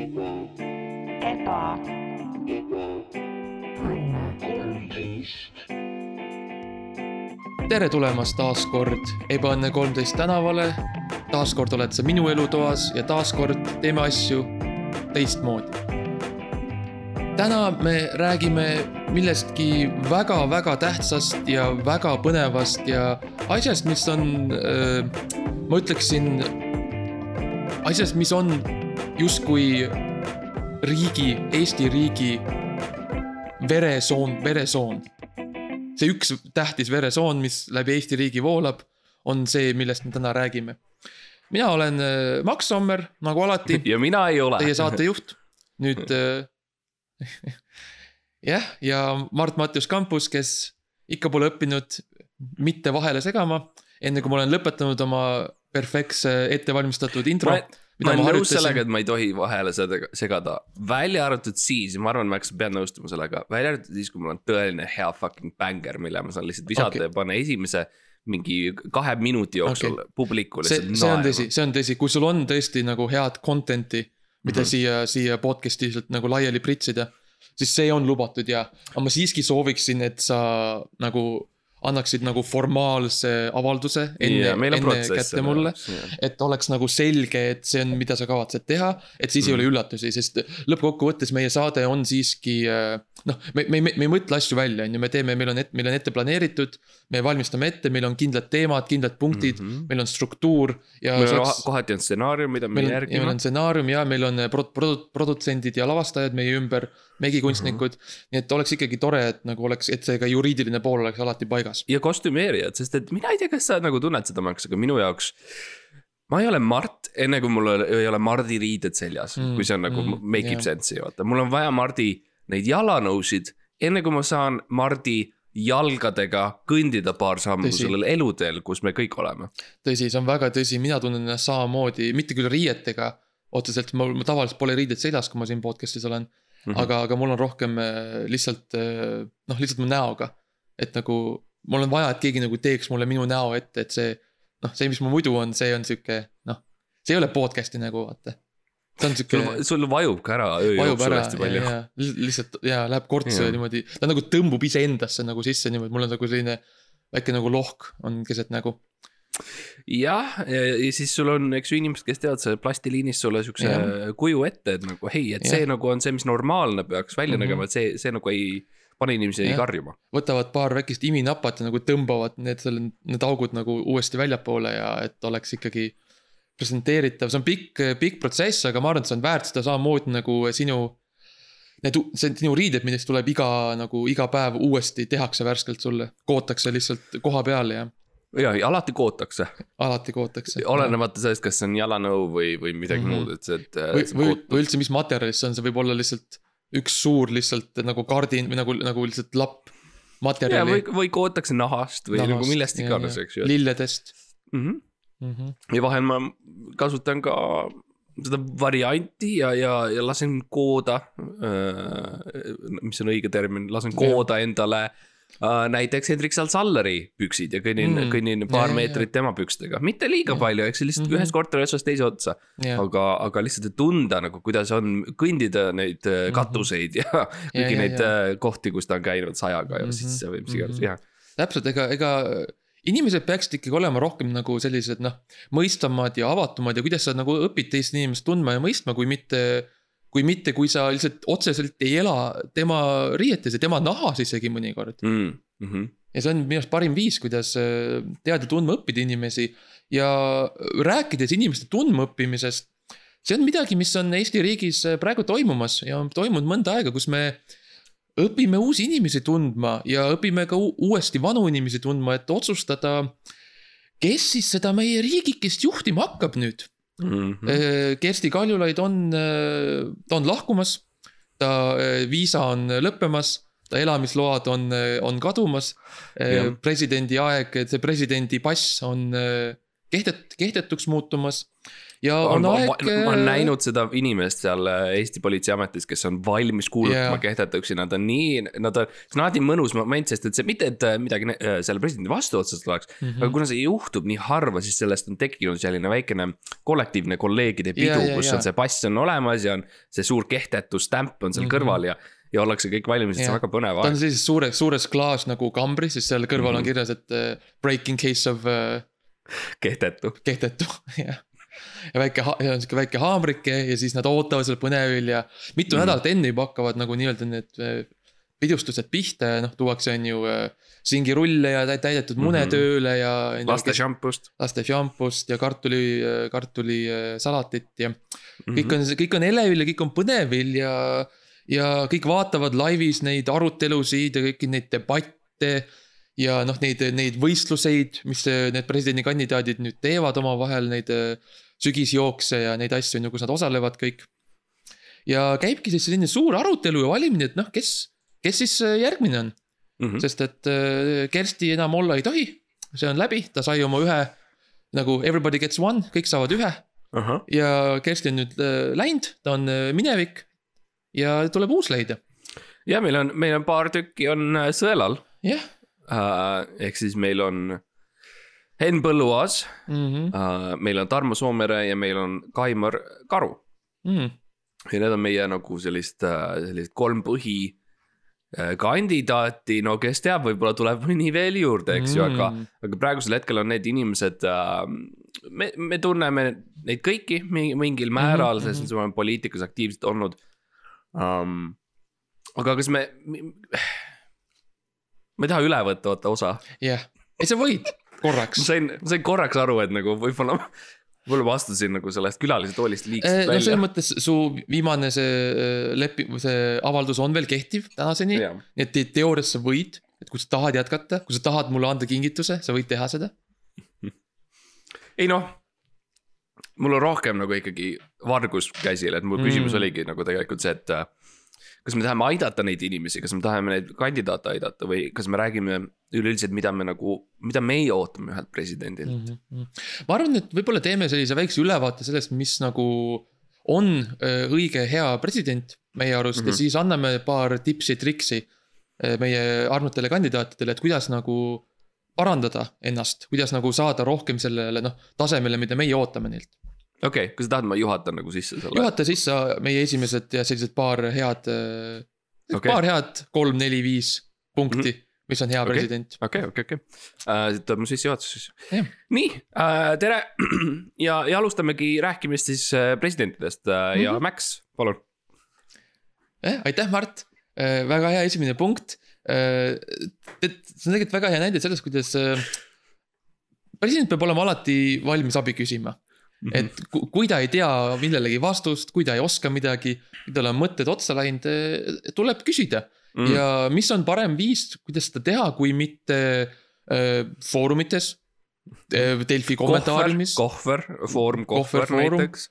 eba, tere tulemast taas kord Ebaõnne kolmteist tänavale. taas kord oled sa minu elutoas ja taas kord teeme asju teistmoodi. täna me räägime millestki väga-väga tähtsast ja väga põnevast ja asjast, mis on, ma ütleksin, asjast, mis on justkui riigi, Eesti riigi veresoon, veresoon see üks tähtis veresoon, mis läbi Eesti riigi voolab, on see, millest me täna räägime. mina olen äh, Max Sommer, nagu alati, ja mina ei ole. teie saatejuht. nüüd äh, jah, ja Mart-Mattius Kampus, kes ikka pole õppinud mitte vahele segama, enne kui ma olen lõpetanud oma perfektse ettevalmistatud intro ma, ma olen nõus sellega, et ma ei tohi vahele seda segada, välja arvatud siis, ma arvan, Max, pean nõustuma sellega, välja arvatud siis, kui mul on tõeline hea fucking bänger, mille ma saan lihtsalt visata okay. ja panna esimese mingi kahe minuti jooksul okay. publikule see, see on tõsi, see on tõsi, kui sul on tõesti nagu head content'i, mida mm -hmm. siia, siia podcast'i lihtsalt nagu laiali pritsida, siis see on lubatud ja, aga ma siiski sooviksin, et sa nagu annaksid nagu formaalse avalduse enne, enne kätte mulle. et oleks nagu selge, et see on, mida sa kavatsed teha, et siis mm. ei ole üllatusi, sest lõppkokkuvõttes meie saade on siiski äh, noh, me, me, me, me ei mõtle asju välja, on ju, me teeme, meil on, meil on ette planeeritud. me valmistame ette, meil on kindlad teemad, kindlad punktid mm. -hmm. meil on struktuur ja meil on saaks- kohati on stsenaarium, mida me on, meil järgime on. stsenaarium ja meil on pro-, pro-, produtsendid ja lavastajad meie ümber, megikunstnikud mm. -hmm. nii et oleks ikkagi tore, et nagu oleks, et see ka juriidiline pool oleks alati paigas. ja kostümeerijad, sest et mina ei tea, kas sa nagu tunned seda, Max, aga minu jaoks. ma ei ole Mart, enne kui mul ei ole Mardi riided seljas Mm, mm,, kui see on nagu mm, mm, make ib jah. sense'i vaata, mul on vaja Mardi neid jalanõusid. enne kui ma saan Mardi jalgadega kõndida paar sammu sellel eluteel, kus me kõik oleme. tõsi, see on väga tõsi, mina tunnen ennast samamoodi, mitte küll riietega otseselt, mul mul tavaliselt pole riided seljas, kui ma siin podcast'is olen mm. -hmm. aga, aga mul on rohkem äh, lihtsalt äh, noh, lihtsalt mu näoga. et nagu mul on vaja, et keegi nagu teeks mulle minu näo ette, et see noh, see, mis mul muidu on, see on sihuke noh, see ei ole podcast'i nägu, vaata. see on sihuke sul, sul vajub ka ära öö jooksul hästi palju. lihtsalt ja läheb kortsu ja niimoodi, ta nagu tõmbub iseendasse nagu sisse niimoodi, mul on nagu selline väike nagu lohk on keset nägu. jah, ja, ja siis sul on, eks ju, inimesed, kes teevad selle plastiliinist sulle siukse kuju ette, et nagu hei, et see Jah. nagu on see, mis normaalne peaks välja mm -hmm. nägema, et see, see nagu ei pane inimesi Jah. karjuma. võtavad paar väikest iminapat ja nagu tõmbavad need need augud nagu uuesti väljapoole ja et oleks ikkagi presenteeritav, see on pikk, pikk protsess, aga ma arvan, et see on väärt seda samamoodi nagu sinu. Need, see sinu riided, millest tuleb iga nagu iga päev uuesti tehakse värskelt sulle, kootakse lihtsalt koha peal ja ja, ja alati kootakse, alati kootakse. olenemata sellest, kas see on jalanõu või, või midagi mm. -hmm. muud, et see, et. või, või, või üldse, mis materjalist see on, see võib olla lihtsalt üks suur lihtsalt nagu kardin või nagu, nagu lihtsalt lapp ja materjali või, või kootakse nahast või Nahast, nagu millest ja, iganes, ja. eks ju. lilledest Mm -hmm. mm. -hmm. ja vahel ma kasutan ka seda varianti ja, ja, ja lasen kooda. mis on õige termin, lasen kooda endale äh, näiteks Hendrik Salsalleri püksid ja kõnnin Mm. mm., kõnnin paar Ja, ja, ja. meetrit tema pükstega, mitte liiga palju, eks see lihtsalt mm Mhm. -hmm. ühest korteri otsast teise otsa. aga, aga lihtsalt, et tunda nagu, kuidas on kõndida neid mm -hmm. katuseid ja kõiki ja, neid ja. äh, kohti, kus ta on käinud sajaga ja Mhm, sisse või mis iganes mhm., jah. täpselt, ega, ega inimesed peaksid ikkagi olema rohkem nagu sellised noh, mõistvamad ja avatumad ja kuidas sa nagu õpid teist inimest tundma ja mõistma, kui mitte. Kui mitte, kui sa lihtsalt otseselt ei ela tema riietes ja tema nahas isegi mõnikord. Mm -hmm. ja see on minu arust parim viis, kuidas äh, teada tundma õppida inimesi ja rääkides inimeste tundmaõppimisest. see on midagi, mis on Eesti riigis äh, praegu toimumas ja on toimunud mõnda aega, kus me õpime uusi inimesi tundma ja õpime ka uuesti vanu inimesi tundma, et otsustada, kes siis seda meie riigikest juhtima hakkab nüüd Mm mm. -hmm.. Kersti Kaljulaid on, ta on lahkumas, ta äh, viisa on lõppemas, ta elamisload on, on kadumas. Presidendi aeg, see presidendi pass on äh, kehtet-, kehtetuks muutumas. Ja on, on ma, aeg. ma, olen näinud seda inimest seal äh, Eesti politseiametis, kes on valmis kuulutama yeah. kehtetuks ja nad on nii, nad on, see on alati mõnus moment, sest et see mitte, et äh, midagi äh, selle presidendi vastu otseselt oleks mm. -hmm. aga kuna see juhtub nii harva, siis sellest on tekkinud selline väikene kollektiivne kolleegide pidu yeah,, jaa, kus jaa. on see pass on olemas ja on see suur kehtetusstämp on seal mm. -hmm. kõrval ja, ja ollakse kõik valmis, et see on väga põnev ta on aeg. sellises suures, suures klaas nagu kambris, siis seal kõrval mm -hmm. on Mhm. kirjas, et uh, breaking case of uh, kehtetu, kehtetu, jah. Ja väike, sihuke väike haamrike ja siis nad ootavad seal põnevil ja mitu mm. Nädalat enne juba hakkavad nagu nii-öelda need äh, pidustused pihta ja noh, tuuakse on ju äh, singirulle ja tä- täidetud mune mm. -hmm. tööle ja. laste šampust. laste šampust ja kartuli, kartulisalatit ja Mhm. kõik on, kõik on elevil ja kõik on põnevil ja. ja kõik vaatavad laivis neid arutelusid ja kõiki neid debatte. Ja noh, neid, neid võistluseid, mis äh, need presidendikandidaadid nüüd teevad omavahel, neid äh, sügisjookse ja neid asju on ju, kus nad osalevad kõik. ja käibki siis selline suur arutelu ja valimine, et noh, kes, kes siis äh, järgmine on, Mhm. sest et Kersti enam olla ei tohi. see on läbi, ta sai oma ühe nagu everybody gets one, kõik saavad ühe. Ja Kersti on nüüd läinud, ta on minevik ja tuleb uus leida, ja meil on, meil on paar tükki on sõelal. Jah uh,. ehk siis meil on Henn Põlluaas mm. -hmm. uh,, meil on Tarmo Soomere ja meil on Kaimar Karu. Mm. ja need on meie nagu sellist uh,, sellist kolm põhi kandidaati, no kes teab, võib-olla tuleb mõni veel juurde, eks ju, aga, aga praegusel hetkel on need inimesed uh,. me, me tunneme neid kõiki mi- mingil määral mm, Mhm, -hmm. sest me oleme poliitikas aktiivselt olnud um,. aga kas me, ma ei taha üle võtta, vaata osa jah, ei sa võid ma korraks. sain, ma sain korraks aru, et nagu võib-olla, võib-olla ma astusin nagu sellest külalise toolist liigselt no selles välja. mõttes su viimane see äh, leping, see avaldus on veel kehtiv tänaseni, Jaa. nii et te- teoorias sa võid, et kui sa tahad jätkata, kui sa tahad mulle anda kingituse, sa võid teha seda. ei noh, mul on rohkem nagu ikkagi vargus käsil, et mu Mm. küsimus oligi nagu tegelikult see, et kas me tahame aidata neid inimesi, kas me tahame neid kandidaate aidata või kas me räägime üleüldiselt, mida me nagu, mida meie ootame ühelt presidendilt mm. Mhm. ma arvan, et võib-olla teeme sellise väikse ülevaate sellest, mis nagu on öö, õige hea president meie arust mm -hmm. ja Mhm. siis anname paar tipsi-triksi öö, meie armsatele kandidaatidele, et kuidas nagu parandada ennast, kuidas nagu saada rohkem sellele noh, tasemele, mida meie ootame neilt. Okei okay,, kas sa tahad, ma juhatan nagu sisse selle? juhata sisse meie esimesed ja sellised paar head okay., Okei. paar head kolm-neli-viis punkti mm, -hmm. mis on hea okay. president. okei, okei, okei, siit tuleb mu sissejuhatus siis Jah.. nii äh,, tere ja, ja alustamegi rääkimist siis äh, presidentidest äh, mm -hmm. ja. Max, palun. eh,. aitäh, Mart, väga hea esimene punkt. et see on tegelikult väga hea näide sellest, kuidas äh, president peab olema alati valmis abi küsima. Mhm. et ku- kui ta ei tea millelegi vastust, kui ta ei oska midagi, kui tal on mõtted otsa läinud, tuleb küsida mm.. ja mis on parem viis, kuidas seda teha, kui mitte äh, foorumites äh,, Delfi kommentaariumis kohver, Foorum Kohver näiteks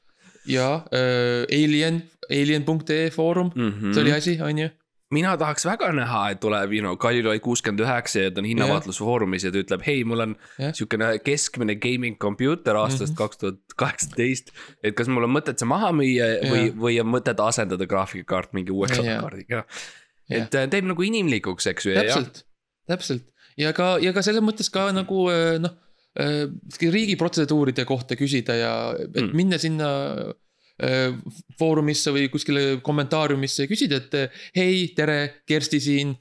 ja äh, Alien, alien.ee foorum mm. -hmm. see oli asi, on ju. Mina tahaks väga näha, et tuleb, you know, Kalilaid kuuskümmend üheksa ja ta on hinnavaatlusfoorumis ja ta ütleb, hei, mul on Jah. siukene keskmine gaming kompuuter aastast Mhm. kaks tuhat kaheksateist. et kas mul on mõtet see maha müüa või Jah., või on mõtet asendada graafikakaart mingi Jah. kaardiga. Jah. et äh, teeb nagu inimlikuks, eks ju. täpselt, täpselt ja ka, ja ka selles mõttes ka nagu äh, noh, riigi protseduuride kohta küsida ja et Mm. minna sinna äh, foorumisse või kuskile kommentaariumisse ja küsida, et hei, tere, Kersti siin.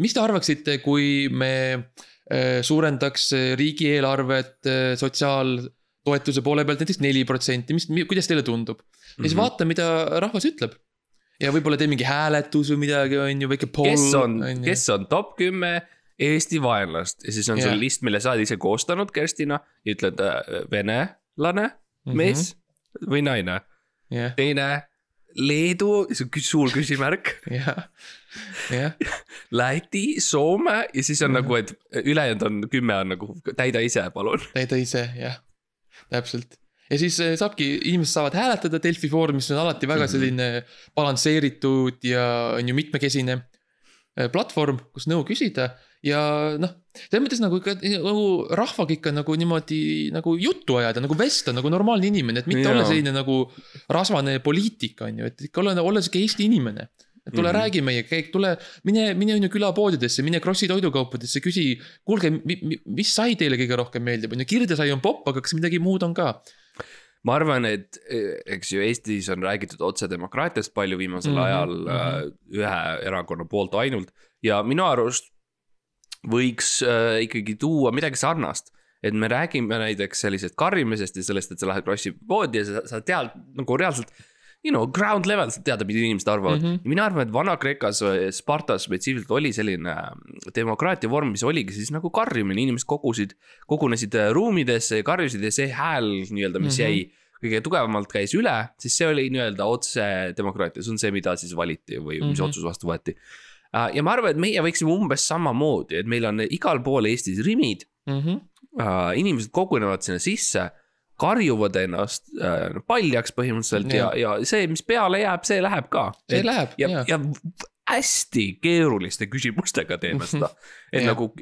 mis te arvaksite, kui me suurendaks riigieelarvet sotsiaaltoetuse poole pealt näiteks neli protsenti, mis, kuidas teile tundub? ja siis Mhm. vaata, mida rahvas ütleb. ja võib-olla tee mingi hääletus või midagi, on ju, väike poll. kes on, kes on top kümme Eesti vaenlast ja siis on sul Jah. list, mille sa oled ise koostanud Kerstina ja ütled äh, venelane, mees või naine. jah, teine Leedu, see suur küsimärk, jah, jah, Läti, Soome ja siis on Mhm. nagu, et ülejäänud on kümme on nagu täida ise, palun. täida ise, jah, täpselt. ja siis eh, saabki, inimesed saavad hääletada Delfi Foorumis, mis on alati väga Mhm. selline balansseeritud ja on ju mitmekesine eh, platvorm, kus nõu küsida. Ja noh, selles mõttes nagu ikka nagu rahvaga ikka nagu niimoodi nagu juttu ajada, nagu vestelda nagu normaalne inimene, et mitte Jaa. olla selline nagu rasvane poliitik, on ju, et ikka olla, olla sihuke Eesti inimene. tule mm. -hmm. räägi meiega, käi, tule, mine, mine on ju külapoodidesse, mine Krossi toidukaupadesse, küsi, kuulge, mis sai teile kõige rohkem meeldib, on ju, kirdesai on popp, aga kas midagi muud on ka? ma arvan, et eks ju Eestis on räägitud otsedemokraatiast palju viimasel mm -hmm, ajal mm -hmm. ühe erakonna poolt ainult ja minu arust võiks äh, ikkagi tuua midagi sarnast. et me räägime näiteks sellisest karjumisest ja sellest, et sa lähed Krossi poodi ja sa, sa tead nagu reaalselt. You know, ground level, sa tead, mida inimesed arvavad mm. -hmm. mina arvan, et Vana-Kreekas, Spartas spetsiifiliselt oli selline äh, demokraatia vorm, mis oligi siis nagu karjumine, inimesed kogusid, kogunesid äh, ruumidesse ja karjusid ja see hääl nii-öelda, mis mm. -hmm. jäi kõige tugevamalt käis üle, siis see oli nii-öelda otsedemokraatia, see on see, mida siis valiti või mis Mhm. otsus vastu võeti. Ja ma arvan, et meie võiksime umbes samamoodi, et meil on igal pool Eestis rimid, Mhm. inimesed kogunevad sinna sisse, karjuvad ennast äh, paljaks põhimõtteliselt ja, ja, ja see, mis peale jääb, see läheb ka. see läheb, ja ja hästi keeruliste küsimustega teeme seda, et Jah. nagu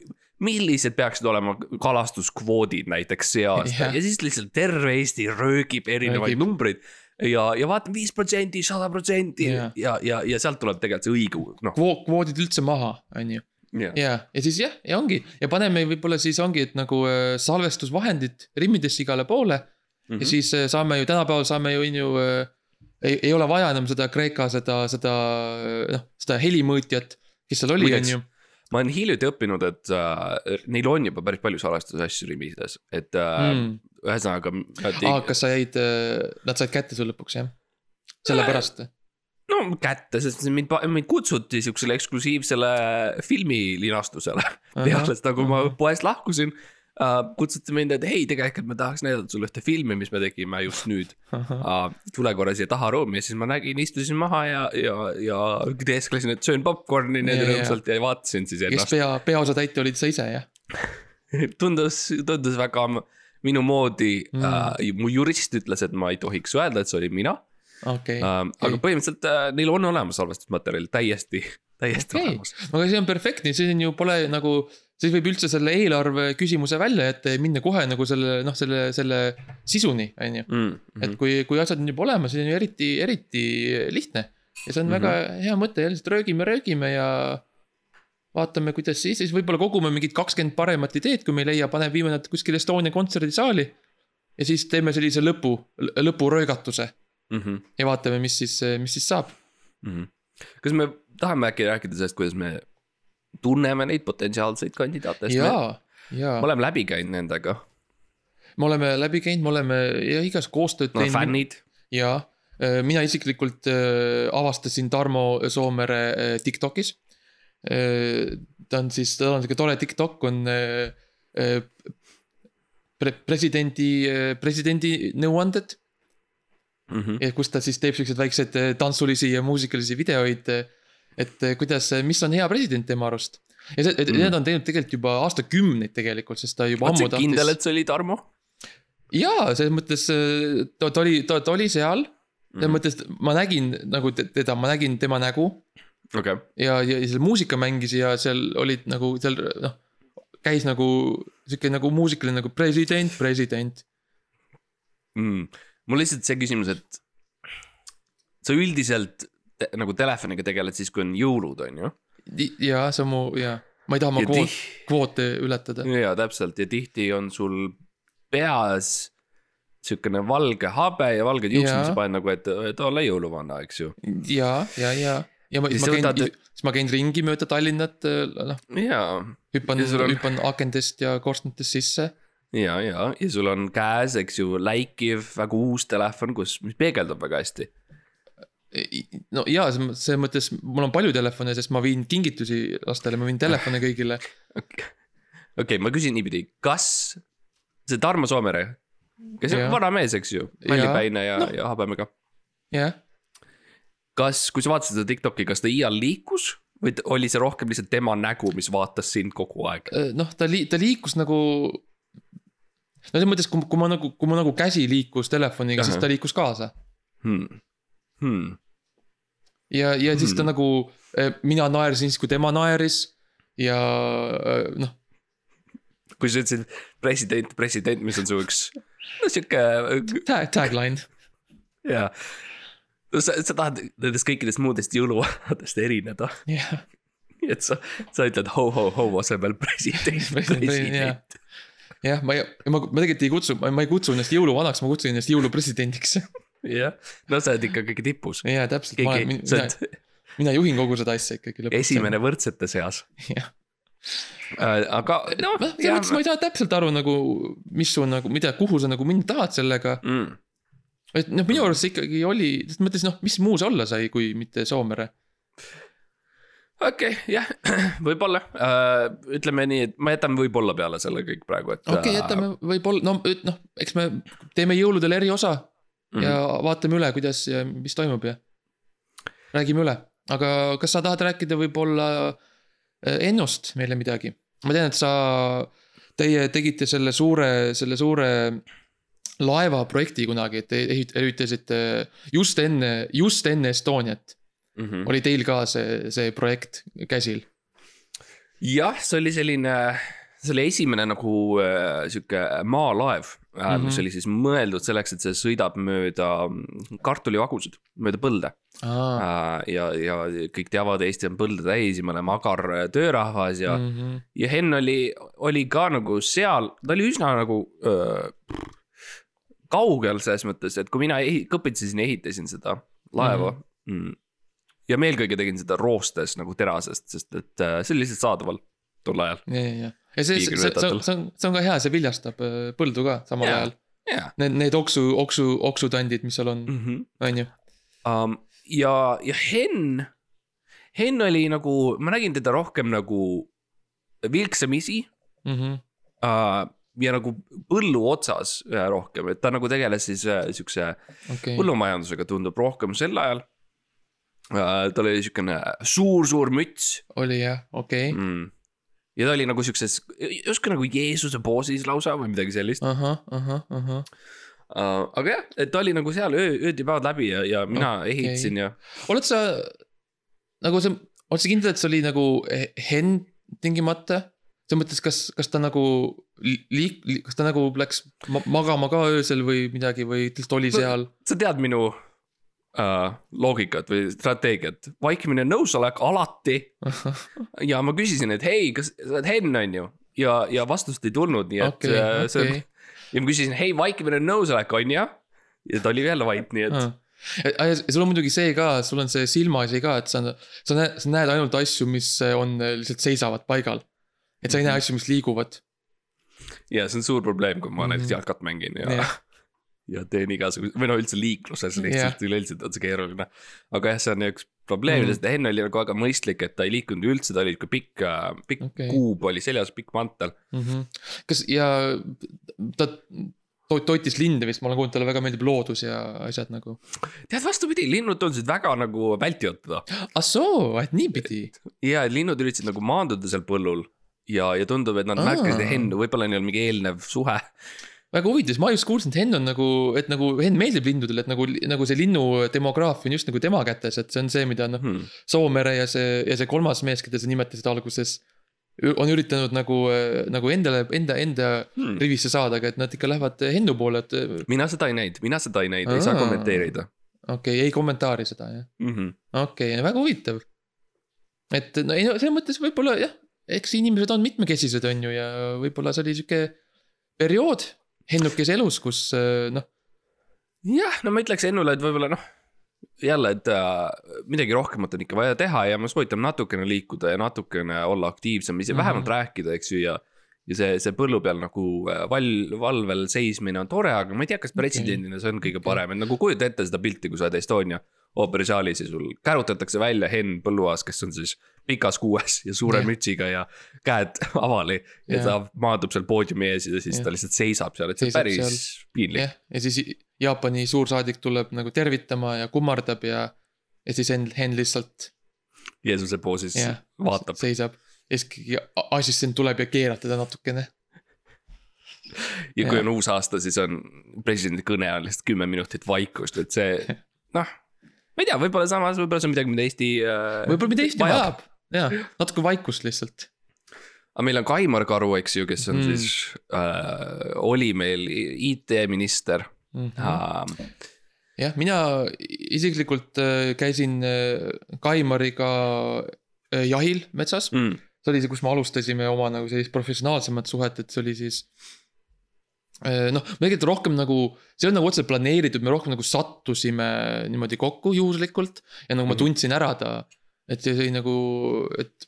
millised peaksid olema kalastuskvoodid näiteks seas Jah. ja siis lihtsalt terve Eesti röögib erinevaid Röögib. numbreid. ja, ja vaata viis protsenti, sada protsenti Jah. ja, ja, ja sealt tuleb tegelikult see õige, noh. Kvo-, kvoodid üldse maha, on ju. ja, ja siis jah, ja ongi ja paneme võib-olla siis ongi, et nagu äh, salvestusvahendid rimmidesse igale poole mm. Mhm. -hmm. ja siis äh, saame ju tänapäeval saame ju on ju äh,. ei, ei ole vaja enam seda Kreeka seda, seda äh, noh, seda helimõõtjat, kes seal oli, on ju. Ma olen hiljuti õppinud, et äh, neil on juba päris palju salvestusasju rimides, et äh, mm. Ühesõnaga aa, kas sa jäid, nad said kätte sul lõpuks jah? sellepärast. no kätte, sest mind, mind kutsuti siuksele eksklusiivsele filmilinastusele peale seda, kui ma poest lahkusin uh,. kutsuti mind, et hei, tegelikult me tahaks näidata sulle ühte filmi, mis me tegime just nüüd uh. tule korra siia taha ruumi ja siis ma nägin, istusin maha ja, ja, ja teesklesin, et söön popkorni ja. rõõmsalt ja vaatasin siis kes ennast. pea, peaosatäitja olid sa ise jah? tundus, tundus väga minu moodi Mm. uh,. mu jurist ütles, et ma ei tohiks öelda, et see olin mina okei. uh,. aga põhimõtteliselt uh, neil on olemas salvestusmaterjal täiesti, täiesti okei, olemas. aga see on perfektne, see on ju pole nagu, siis võib üldse selle eelarve küsimuse välja jätta ja minna kohe nagu selle noh, selle, selle sisuni, on ju. Mm et kui, kui asjad on juba olemas, siis on ju eriti, eriti lihtne. ja see on mm -hmm. väga hea mõte, lihtsalt röögime, röögime ja vaatame, kuidas siis, siis võib-olla kogume mingid kakskümmend paremat ideed, kui me ei leia, paneme, viime nad kuskile Estonia kontserdisaali. ja siis teeme sellise lõpu, lõpuröögatuse mm. -hmm. ja vaatame, mis siis, mis siis saab. Mm -hmm. kas me tahame äkki rääkida sellest, kuidas me tunneme neid potentsiaalseid kandidaate, jaa, jaa me, oleme läbi käinud nendega, me oleme läbi käinud, me oleme ja igas koostööd no fännid. ja äh, mina isiklikult äh, avastasin Tarmo Soomere äh, Tiktokis. ta on siis, tal on sihuke tore Tiktok on pre presidendi, presidendi nõuanded. Mm -hmm. kus ta siis teeb siukseid väikseid tantsulisi ja muusikalisi videoid. Et äh, kuidas, mis on hea president tema arust. ja see, Mm. need on teinud tegelikult juba aastakümneid tegelikult, sest ta juba oled ammu sa kindel, et see oli Tarmo? jaa, selles mõttes äh, ta, ta oli, ta, ta oli seal. Mhm. selles mõttes ma nägin nagu te- teda, ma nägin tema nägu okei, ja, ja seal muusika mängis ja seal olid nagu seal noh. käis nagu sihuke nagu muusikaline nagu president, president. mm. mul lihtsalt see küsimus, et sa üldiselt te, nagu telefoniga tegeled siis, kui on jõulud, on ju? ja see on mu ja, ma ei taha oma Ja kvoot kvoote ületada. jaa, täpselt ja tihti on sul peas siukene valge habe ja valged juuksed, mis Jaa. sa paned nagu, et, et olla jõuluvana, eks ju. ja, ja, ja, ja ma, Siis ma käin võtad-, siis ma käin ringi mööda Tallinnat, noh, jaa, hüppan Ja on-, hüppan akendest ja korstnatest sisse. ja, ja, ja sul on käes, eks ju, läikiv väga uus telefon, kus, mis peegeldub väga hästi. No ja selles mõttes mul on palju telefone, sest ma viin kingitusi lastele, ma viin telefone kõigile. okei ma küsin niipidi, kas see Tarmo Soomere, kes on vana mees, eks ju, mallipäine ja Noh. no., ja habemega. jah, kas, kui sa vaatasid seda Tiktoki, kas ta iial liikus või oli see rohkem lihtsalt tema nägu, mis vaatas sind kogu aeg? noh, ta lii-, ta liikus nagu. no selles mõttes, kui, kui ma nagu, kui ma nagu käsi liikus telefoniga, siis ta liikus kaasa. Hmm. Hmm. ja, ja siis ta Hmm. nagu, mina naersin siis, kui tema naeris. ja äh, noh, kui sa ütlesid president, president, mis on su üks, no sihuke, tag, tagline. jaa. no sa, sa tahad nendest kõikidest muudest jõuluvanadest erineda, jah, nii et sa, sa ütled ho-ho-ho asemel president, president. jah, ma ei, ma, ma tegelikult ei kutsu, ma ei kutsu ennast jõuluvanaks, ma kutsun ennast jõulupresidendiks. jah, no sa oled ikka kõige tipus. jaa, täpselt, ma olen, mina, mina juhin kogu seda asja ikkagi lõpuks. esimene võrdsete seas. jah, aga noh, selles mõttes ma ei saa täpselt aru nagu, mis su nagu, mida, kuhu sa nagu minna tahad sellega. mm.. et noh, minu arust see ikkagi oli, selles mõttes noh, mis muu see olla sai, kui mitte Soomere. okei okay,, jah, võib-olla uh,, ütleme nii, et ma jätan võib-olla peale selle kõik praegu, et. okei okay,, jätame võib-olla, no noh, eks me teeme jõuludel eriosa mm -hmm. ja vaatame üle, kuidas ja mis toimub ja räägime üle, aga kas sa tahad rääkida võib-olla äh, Ennust meile midagi? ma tean, et sa, teie tegite selle suure, selle suure laevaprojekti kunagi, et te ehit- ehitasite just enne, just enne Estoniat mm. -hmm. oli teil ka see, see projekt käsil. jah, see oli selline, see oli esimene nagu äh, sihuke maalaev mm, -hmm. mis Mhm. oli siis mõeldud selleks, et see sõidab mööda mm, kartulivagusid, mööda põlde aa, äh,. ja, ja kõik teavad, Eesti on põlde täis ja me oleme agar äh, töörahvas ja mm, Mhm. ja Henn oli, oli ka nagu seal, ta oli üsna nagu öö, kaugel selles mõttes, et kui mina kõpitsesin ja ehitasin seda laeva mm. -hmm. ja ma eelkõige tegin seda roostes nagu terasest, sest et see oli lihtsalt saadaval tol ajal. ja, ja, ja, see, see, see, see on, see on, see on ka hea, see viljastab äh, põldu ka samal Jaa. ajal. jaa. Need, need oksu, oksu, oksutandid, mis seal on, Mm -hmm. on ju. um,. ja, ja Henn, Henn oli nagu, ma nägin teda rohkem nagu vilksamisi Mhm. uh, ja nagu põllu otsas äh, rohkem, et ta nagu tegeles siis äh, siukse okei, põllumajandusega tundub rohkem sel ajal uh,. tal oli siukene suur-suur müts oli jah, okei, mm.. Ja ta oli nagu siukses, justkui nagu Jeesuse poosis lausa või midagi sellist ahah, ahah, ahah. aga jah, et ta oli nagu seal öö, ööd ja päevad läbi ja, ja mina okay. ehitasin ja oled sa, nagu sa, oled sa kindel, et see oli nagu he- Henn tingimata? selles mõttes, kas, kas ta nagu liik-, kas ta nagu läks ma magama ka öösel või midagi või lihtsalt oli seal? sa tead minu uh, loogikat või strateegiat, vaikimine ja nõusolek alati ja ma küsisin, et hei, kas sa oled Henn, on ju, ja, ja vastust ei tulnud, nii et okei, äh, see okei. ja ma küsisin, hei, vaikimine on nõusolek, on ju. ja ta oli jälle vait, nii et ja ja sul on muidugi see ka, sul on see silmaasi ka, et sa, sa näed, sa näed ainult asju, mis on äh, lihtsalt seisavad paigal. et sa ei Mhm. näe asju, mis liiguvad. ja see on suur probleem, kui ma Mhm. näiteks jalkat mängin ja Jah. Ja teen igasuguse, või no üldse liikluses lihtsalt üleüldiselt on see keeruline. aga jah, see on üks probleemidest mm., Henn oli nagu väga mõistlik, et ta ei liikunud üldse, ta oli ikka pikk, pikk okay. kuub oli seljas, pikk mantel. kas ja ta to- toitis linde vist, ma olen kuulnud, talle väga meeldib loodus ja asjad nagu. tead, vastupidi, linnud tundusid väga nagu vältivad teda. ah soo, et niipidi. ja linnud üritasid nagu maanduda seal põllul ja, ja tundub, et nad märkasid Hennu, võib-olla neil on mingi eelnev suhe. Väga huvitav, ma just kuulsin, et Henn on nagu, et nagu Henn meeldib lindudele, et nagu, nagu see linnu demograafia on just nagu tema kätes, et see on see, mida noh, Hmm. Soomere ja see ja see kolmas mees, keda sa nimetasid alguses. on üritanud nagu, nagu endale, enda, enda Hmm. rivisse saada, aga et nad ikka lähevad Hennu poole, et okei mina seda ei näinud, mina seda ei näinud, ei saa Aa. kommenteerida okay,, ei kommentaari seda jah. mm. -hmm. okei okay,, väga huvitav. et no ei no selles mõttes võib-olla jah, eks inimesed on mitmekesised, on ju, ja võib-olla see oli sihuke periood Hennukese elus, kus äh, noh, jah, no ma ütleks Ennule, et võib-olla noh, jälle, et äh, midagi rohkemat on ikka vaja teha ja ma soovitan natukene liikuda ja natukene olla aktiivsem, ise Mhm. vähemalt rääkida, eks ju, ja ja see, see põllu peal nagu äh, val, valvel seismine on tore, aga ma ei tea, kas presidendina see on kõige parem, et nagu kujuta ette seda pilti, kui sa oled Estonia ooperisaalis ja sul kärutatakse välja Henn Põlluaas, kes on siis pikas kuues ja suure Jah. mütsiga ja käed avali ja Jah. ta maandub seal poodiumi ees ja siis Jah. ta lihtsalt seisab seal, et see on päris piinlik. jah, ja siis Jaapani suursaadik tuleb nagu tervitama ja kummardab ja, ja siis Henn, Henn lihtsalt Jeesuse poosis jah, vaatab seisab. ja siis keegi assistent tuleb ja keerab teda natukene. ja kui Jah. on uus aasta, siis on presidendi kõne on lihtsalt kümme minutit vaikust, et see noh, ma ei tea, võib-olla samas, võib-olla see on midagi, mida Eesti äh, võib-olla mida Eesti vajab, vajab., jaa, natuke vaikust lihtsalt. aga meil on Kaimar Karu, eks ju, kes on Mm. mm. siis äh,, oli meil IT-minister Mhm. äh,. jah, mina isiklikult äh, käisin äh, Kaimariga äh, jahil metsas. Mm. see oli see, kus me alustasime oma nagu sellist professionaalsemat suhet, et see oli siis. noh, me tegelikult rohkem nagu, see olnud nagu otseselt planeeritud, me rohkem nagu sattusime niimoodi kokku juhuslikult. ja nagu ma Mhm. tundsin ära ta, et see oli nagu, et.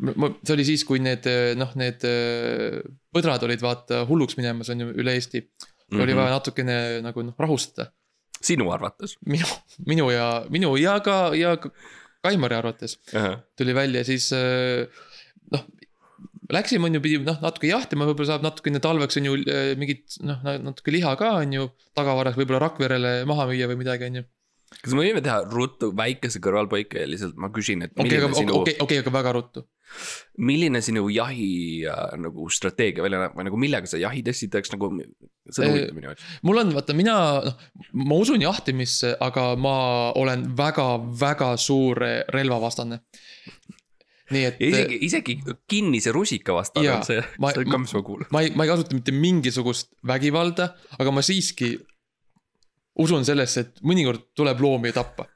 ma, see oli siis, kui need noh, need äh, põdrad olid vaata hulluks minemas on ju üle Eesti mm. -hmm. oli Mhm. vaja natukene nagu noh rahustada sinu arvates minu, minu ja, minu ja ka, ja ka Kaimari arvates uh? -huh. tuli välja, siis äh, noh. Läksime, on ju, pidi noh, natuke jahtima, võib-olla saab natukene talveks on ju äh, mingit noh, natuke liha ka on ju. tagavaras võib-olla Rakverele maha müüa või midagi, on ju. kas me võime teha ruttu väikese kõrvalpõike ja lihtsalt ma küsin, et okei, okei, okei, aga väga ruttu. milline sinu jahi äh, nagu strateegia välja näeb või nagu millega sa jahid esiteks nagu, see on huvitav minu jaoks. mul on, vaata mina, noh, ma usun jahtimisse, aga ma olen väga-väga suur relvavastane. Nii et isegi, isegi kinnise rusika vastane on see, see on ka, mis ma kuulen. ma ei, ma ei kasuta mitte mingisugust vägivalda, aga ma siiski usun sellesse, et mõnikord tuleb loomi tappa.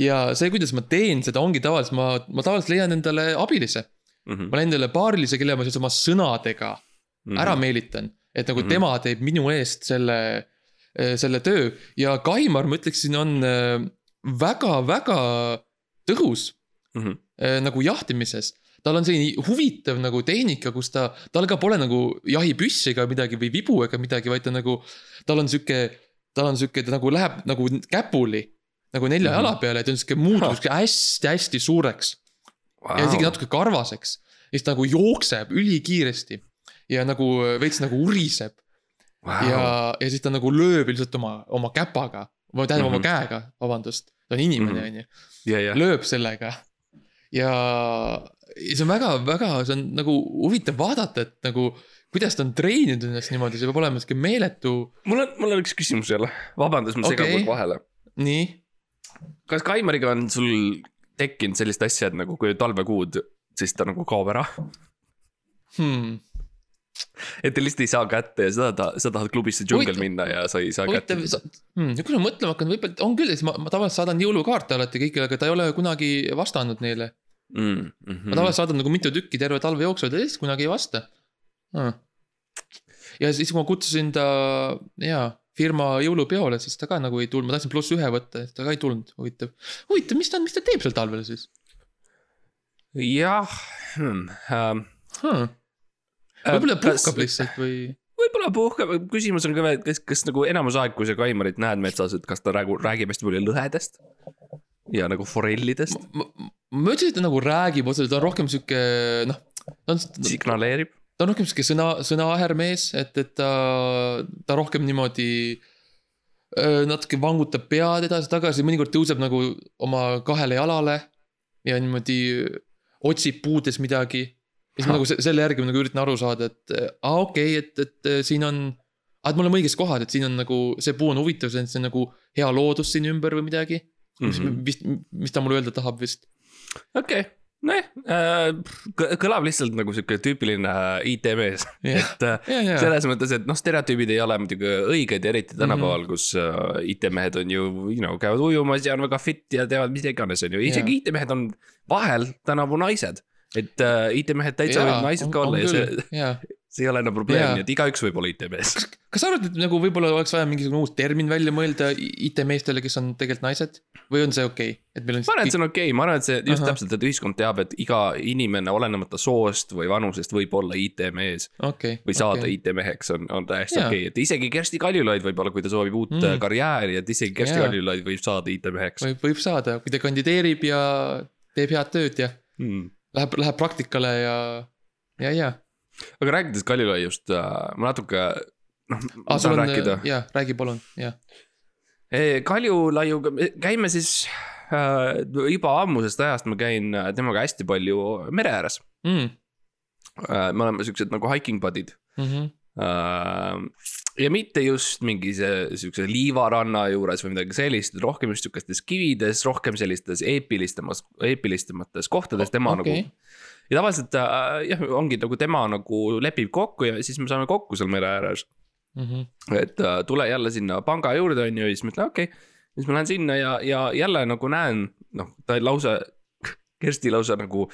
ja see, kuidas ma teen seda, ongi tavaliselt ma, ma tavaliselt leian endale abilise. Mhm. ma leian endale paarilise, kelle ma siis oma sõnadega ära meelitan. et nagu Mhm. tema teeb minu eest selle, selle töö ja Kaimar, ma ütleksin, on äh, väga-väga tõhus Mhm. äh, nagu jahtimises. tal on selline huvitav nagu tehnika, kus ta, tal ka pole nagu jahipüssi ega midagi või vibu ega midagi, vaid ta nagu, tal on sihuke, tal on sihuke, ta nagu läheb nagu käpuli. nagu nelja Mhm. jala peale, ta on sihuke muutub sihuke hästi-hästi suureks ja isegi natuke karvaseks. ja siis ta nagu jookseb ülikiiresti ja nagu veits nagu uriseb wow. ja, ja siis ta nagu lööb lihtsalt oma, oma käpaga või tähendab mm -hmm. oma Mhm. käega, vabandust, ta on inimene, Mhm. on ju, ja, ja, lööb sellega. ja, ja see on väga-väga, see on nagu huvitav vaadata, et nagu kuidas ta on treeninud ennast niimoodi, see peab olema sihuke meeletu, mul on, mul on üks küsimus jälle, vabandust, ma segan okay. vahele. nii. kas Kaimariga on sul tekkinud sellist asja, et nagu kui talvekuud, siis ta nagu kaob ära? Hmm. et te lihtsalt ei saa kätte ja sa tahad, sa tahad klubisse džungel minna ja sa ei saa kätte huvitav, hmm, kui ma mõtlema hakkan, võib-olla on küll, siis ma, ma tavaliselt saadan jõulukaarte alati kõigile, aga ta ei ole kunagi vastanud neile mm,. Mm ma tavaliselt saadan nagu mitu tükki terve talve jooksul, ta lihtsalt kunagi ei vasta ah.. ja siis, kui ma kutsusin ta, jaa, firma jõulupeole, siis ta ka nagu ei tulnud, ma tahtsin pluss ühe võtta, ta ka ei tulnud, huvitav. huvitav, mis ta, mis ta teeb seal talvel siis jah hmm, ähm,. huh.? võib-olla puhkab lihtsalt või? võib-olla puhkab, küsimus on ka veel, et kas, kas nagu enamus aeg, kui sa Kaimarit näed metsas, et kas ta räägib, räägib hästi palju lõhedest ja nagu forellidest, ma ütlesin, et ta nagu räägib otseselt, ta on rohkem sihuke noh, on, signaleerib. ta on rohkem sihuke sõna, sõnaaher mees, et, et ta, ta rohkem niimoodi natuke vangutab pead edasi-tagasi, mõnikord tõuseb nagu oma kahele jalale ja niimoodi otsib puudes midagi. ja siis ma nagu se- selle järgi nagu üritan aru saada, et aa okei okay,, et, et siin on, et me oleme õiges kohas, et siin on nagu see puu on huvitav, on, see on nagu hea loodus siin ümber või midagi. Mis mm. -hmm. vist, mis ta mulle öelda tahab vist. okei, nojah äh,, kõlab lihtsalt nagu sihuke tüüpiline äh, IT-mees, jah, et äh, ja, ja, selles mõttes, et noh, stereotüübid ei ole muidugi õiged, eriti tänapäeval, Mhm. kus uh, IT-mehed on ju, you know, käivad ujumas ja on väga fit ja teevad mida iganes, on ju, isegi IT-mehed on vahel tänavu naised. et uh, IT-mehed täitsa võivad naised ka olla ja see, jaa see ei ole enam probleem nii et igaüks võib olla IT-mees. kas sa arvad, et nagu võib-olla oleks vaja mingisugune uus termin välja mõelda IT-meestele, kes on tegelikult naised või on see okei okay?, et meil on. ma arvan, et see on okei okay., ma arvan, et see just Ahah. täpselt, et ühiskond teab, et iga inimene, olenemata soost või vanusest, võib olla IT-mees okei. või saada okay. IT-meheks on, on täiesti okei okay., et isegi Kersti Kaljulaid võib-olla, kui ta soovib uut Mm. karjääri, et isegi Kersti Jaa. Kaljulaid võib saada IT-meheks võib, võib saada, kui ta kandideerib ja teeb head tööd ja mm.. läheb, läheb praktikale ja, ja, ja. Aga rääkides Kaljulaiust äh,, ma natuke, noh, ma sul saan on, rääkida. jaa, räägi palun, jah. Kaljulaiuga, käime siis äh, juba ammusest ajast ma käin äh, temaga hästi palju mere ääres Mm. äh,. me oleme siuksed nagu hiking buddy'd Mm -hmm. Ja mitte just mingi see siukse liivaranna juures või midagi sellist, rohkem just sihukestes kivides, rohkem sellistes eepilistemas, eepilistemates kohtades, tema okay. nagu. ja tavaliselt äh, jah, ongi nagu tema nagu lepib kokku ja siis me saame kokku seal mere ääres mm. -hmm. et äh, tule jälle sinna panga juurde, on ju, ja siis ma ütlen okei okay. siis ma lähen sinna ja, ja jälle nagu näen, noh, ta lausa, Kersti lausa nagu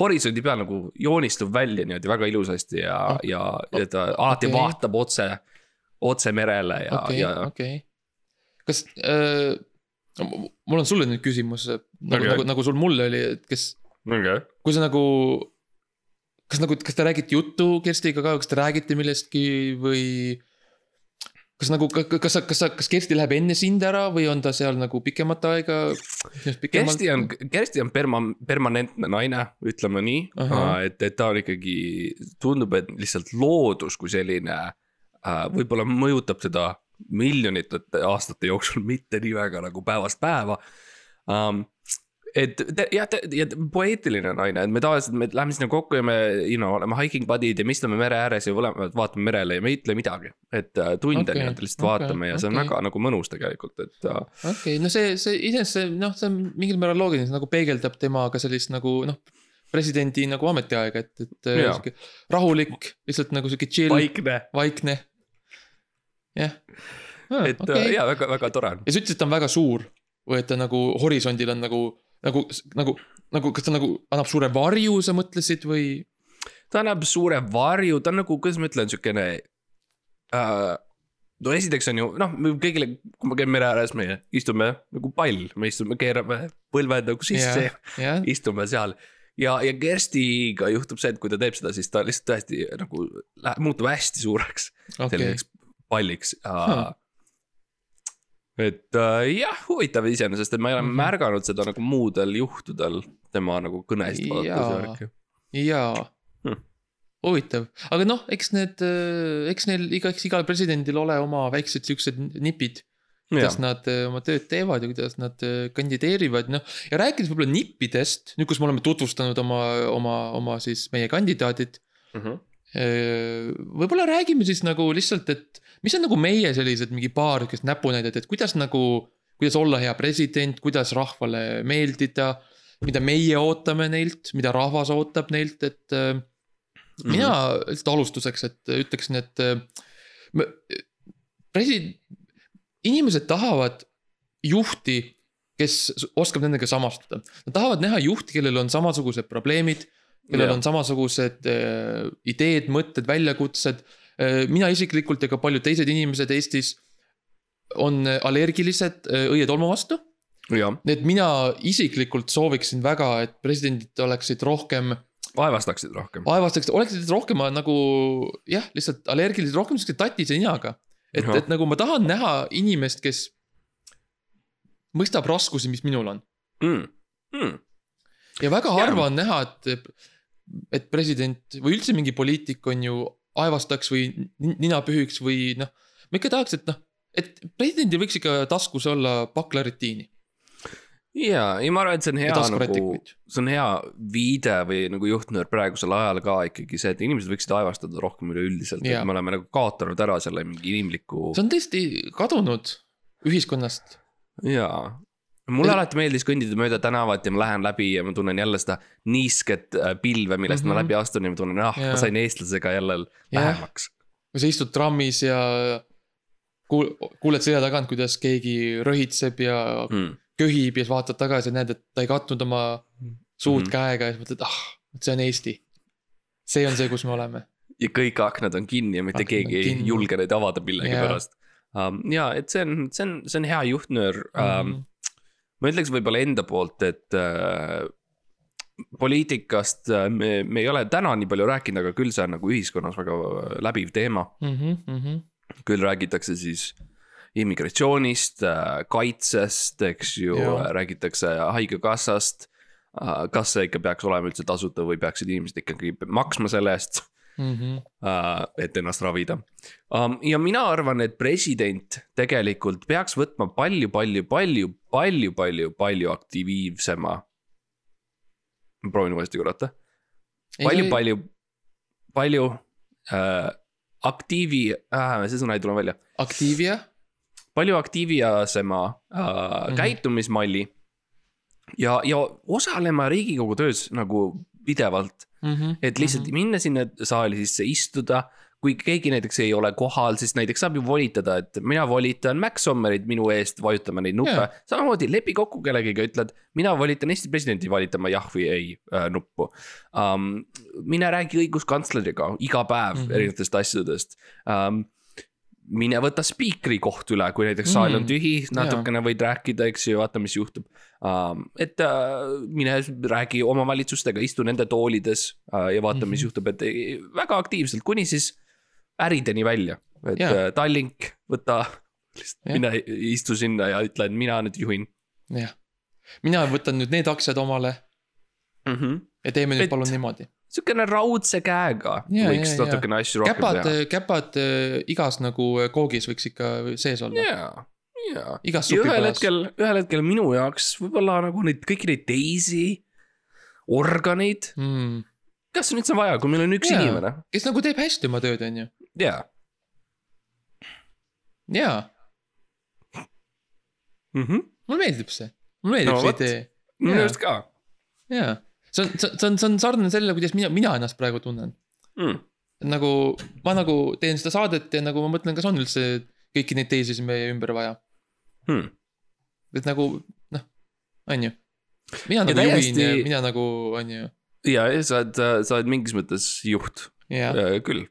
horisondi peal nagu joonistub välja niimoodi väga ilusasti ja oh., ja, ja ta alati okay. vaatab otse, otse merele ja okay,, ja. okei okay., kas äh,, mul on sulle nüüd küsimus, nagu okay., nagu, nagu sul mulle oli, et kes okay., kui sa nagu. kas nagu, kas te räägite juttu Kerstiga ka, kas te räägite millestki või kas nagu, kas kas kas Kersti läheb enne sind ära või on ta seal nagu pikemat aega? Kersti on, Kersti on perma-, permanentne naine, ütleme nii uh. -huh. et, et ta on ikkagi, tundub, et lihtsalt loodus kui selline äh, võib-olla mõjutab teda miljonite aastate jooksul, mitte nii väga nagu päevast päeva um, et jah, ja poeetiline naine, et me tavaliselt, me läheme sinna kokku ja me, you know, oleme hiking buddy'd ja me istume mere ääres ja mõlemad vaatame merele ja me ei ütle midagi. et uh, tunde okay, nii-öelda lihtsalt okay, vaatame ja okay. see on väga nagu mõnus tegelikult, et uh.... okei okay,, no see, see iseenesest see noh, see on mingil määral loogiline, see nagu peegeldab temaga sellist nagu noh presidendi nagu ametiaega, et, et äh, sihuke rahulik, lihtsalt nagu sihuke chill. vaikne. vaikne. jah ah,. et okay. ja väga-väga tore on. ja sa ütlesid, et ta on väga suur või et ta nagu horisondil on nagu nagu, nagu, nagu, kas ta nagu annab suure varju, sa mõtlesid või? ta annab suure varju, ta on nagu, kuidas ma ütlen, siukene uh, no esiteks on ju noh, kõigile, kui ma käin mere ääres, me istume nagu pall, me istume, keerame põlved nagu sisse ja, ja istume seal. ja, ja Kerstiga juhtub see, et kui ta teeb seda, siis ta lihtsalt tõesti nagu läheb, muutub hästi suureks okay.. selliseks palliks uh, huh et äh, jah, huvitav iseenesest, et ma ei ole mm -hmm. märganud seda nagu muudel juhtudel tema nagu kõnesid vaadates ja, jaa hm. huvitav, aga noh, eks need, äh, eks neil iga, eks igal presidendil ole oma väiksed siuksed nipid. kuidas ja. nad äh, oma tööd teevad ja kuidas nad äh, kandideerivad, noh. ja rääkides võib-olla nippidest, nüüd, kus me oleme tutvustanud oma, oma, oma siis meie kandidaadid mm. -hmm võib-olla räägime siis nagu lihtsalt, et mis on nagu meie sellised mingi paar sihukest näpunäidet, et kuidas nagu, kuidas olla hea president, kuidas rahvale meeldida. mida meie ootame neilt, mida rahvas ootab neilt, et mm -hmm. mina lihtsalt alustuseks, et ütleksin, et president, inimesed tahavad juhti kes oskab nendega samastuda. Nad tahavad näha juhti, kellel on samasugused probleemid, kellel on samasugused äh, ideed, mõtted, väljakutsed äh,. mina isiklikult ja ka paljud teised inimesed Eestis on allergilised äh, õietolmu vastu. nii et mina isiklikult sooviksin väga, et presidendid oleksid rohkem. vaevastaksid rohkem. vaevastaksid, oleksid rohkem nagu jah, lihtsalt allergilised, rohkem siukse tatise ninaga. et, et nagu ma tahan näha inimest, kes mõistab raskusi, mis minul on mm.. Mm. Ja väga harva on näha, et et president või üldse mingi poliitik on ju aevastaks või nina pühiks või noh. ma ikka tahaks, et noh, et presidendil võiks ikka taskus olla baklaritiini. ja, ei ma arvan, et see on hea nagu, see on hea viide või nagu juhtnöör praegusel ajal ka ikkagi see, et inimesed võiksid aevastada rohkem üleüldiselt, et me oleme nagu kaotanud ära selle mingi inimliku. see on tõesti kadunud ühiskonnast. jaa, mulle alati meeldis kõndida mööda tänavat ja ma lähen läbi ja ma tunnen jälle seda niisket äh, pilve, millest mm -hmm. ma mhm. läbi astun ja ma tunnen, ah ma sain eestlasega jälle lähemaks yeah.. kui sa istud trammis ja kuul-, kuuled selja tagant, kuidas keegi röhitseb ja mm. köhib ja siis vaatad tagasi ja näed, et ta ei katnud oma suud mm -hmm. käega ja siis mõtled, ah, see on Eesti. see on see, kus me oleme. ja kõik aknad on kinni ja mitte aknad keegi ei julge neid avada millegipärast yeah.. Um, ja et see on, see on, see on hea juhtnöör um, mm. -hmm ma ütleks võib-olla enda poolt, et äh, poliitikast äh, me, me ei ole täna nii palju rääkinud, aga küll see on nagu ühiskonnas väga äh, läbiv teema mm. -hmm, mm -hmm. küll räägitakse siis immigratsioonist, äh, kaitsest, eks ju, räägitakse haigekassast. kas see ikka peaks olema üldse tasuta või peaksid inimesed ikkagi maksma selle eest mm. -hmm. et ennast ravida. Um, ja mina arvan, et president tegelikult peaks võtma palju, palju, palju, palju, palju, palju aktiivsema. ma proovin uuesti korrata. palju, palju, äh, aktiivi äh,, see sõna ei tule välja, Activia palju aktiiviasema äh, mm. -hmm. käitumismalli. ja, ja osalema riigikogu töös nagu pidevalt, mm. -hmm. et lihtsalt mm -hmm. minna sinna saali sisse, istuda. Kui keegi näiteks ei ole kohal, siis näiteks saab ju volitada, et mina volitan Max Sommerit minu eest vajutama neid nuppe yeah.. samamoodi lepi kokku kellegagi, ütled, mina volitan Eesti presidenti valitama jah või ei äh, nuppu um,. mine räägi õiguskantsleriga iga päev mm Mhm. -hmm. erinevatest asjadest um, mine võta spiikri koht üle, kui näiteks saal on Mm. tühi, natukene võid rääkida, eks ju, vaata, mis juhtub um,. et uh, mine räägi omavalitsustega, istu nende toolides uh, ja vaata, mis Mhm. juhtub, et ei- väga aktiivselt, kuni siis ärideni välja. et Jaa. uh, Tallink, võta, Jah. mine istu sinna ja ütle, et mina nüüd juhin jah, mina võtan nüüd need aktsiad omale mm. -hmm. ja teeme nüüd Et- palun niimoodi. sihukene raudse käega Jaa, võiks jaa, natukene asju rohkem käpad teha., käpad äh, igas nagu äh, koogis võiks ikka sees olla. jaa, jaa. ja ühel hetkel, ühel hetkel minu jaoks võib-olla nagu neid kõiki neid teisi organeid, Mm. kas on üldse vaja, kui meil on üks Jaa. inimene, kes nagu teeb hästi oma tööd, on ju. Jaa jaa, mm -hmm.. mulle meeldib see, mulle meeldib No see idee, minu arust ka jaa. see on, see on, see on sarnane sellele, kuidas mina, mina ennast praegu tunnen. mm.. nagu ma nagu teen seda saadet ja nagu ma mõtlen, kas on üldse kõiki neid teisi siin meie ümber vaja. Hmm. et nagu noh, on ju. mina Ja nagu täiesti- juhin ja mina nagu on ju, ja, ja sa oled, sa oled mingis mõttes juht äh, küll,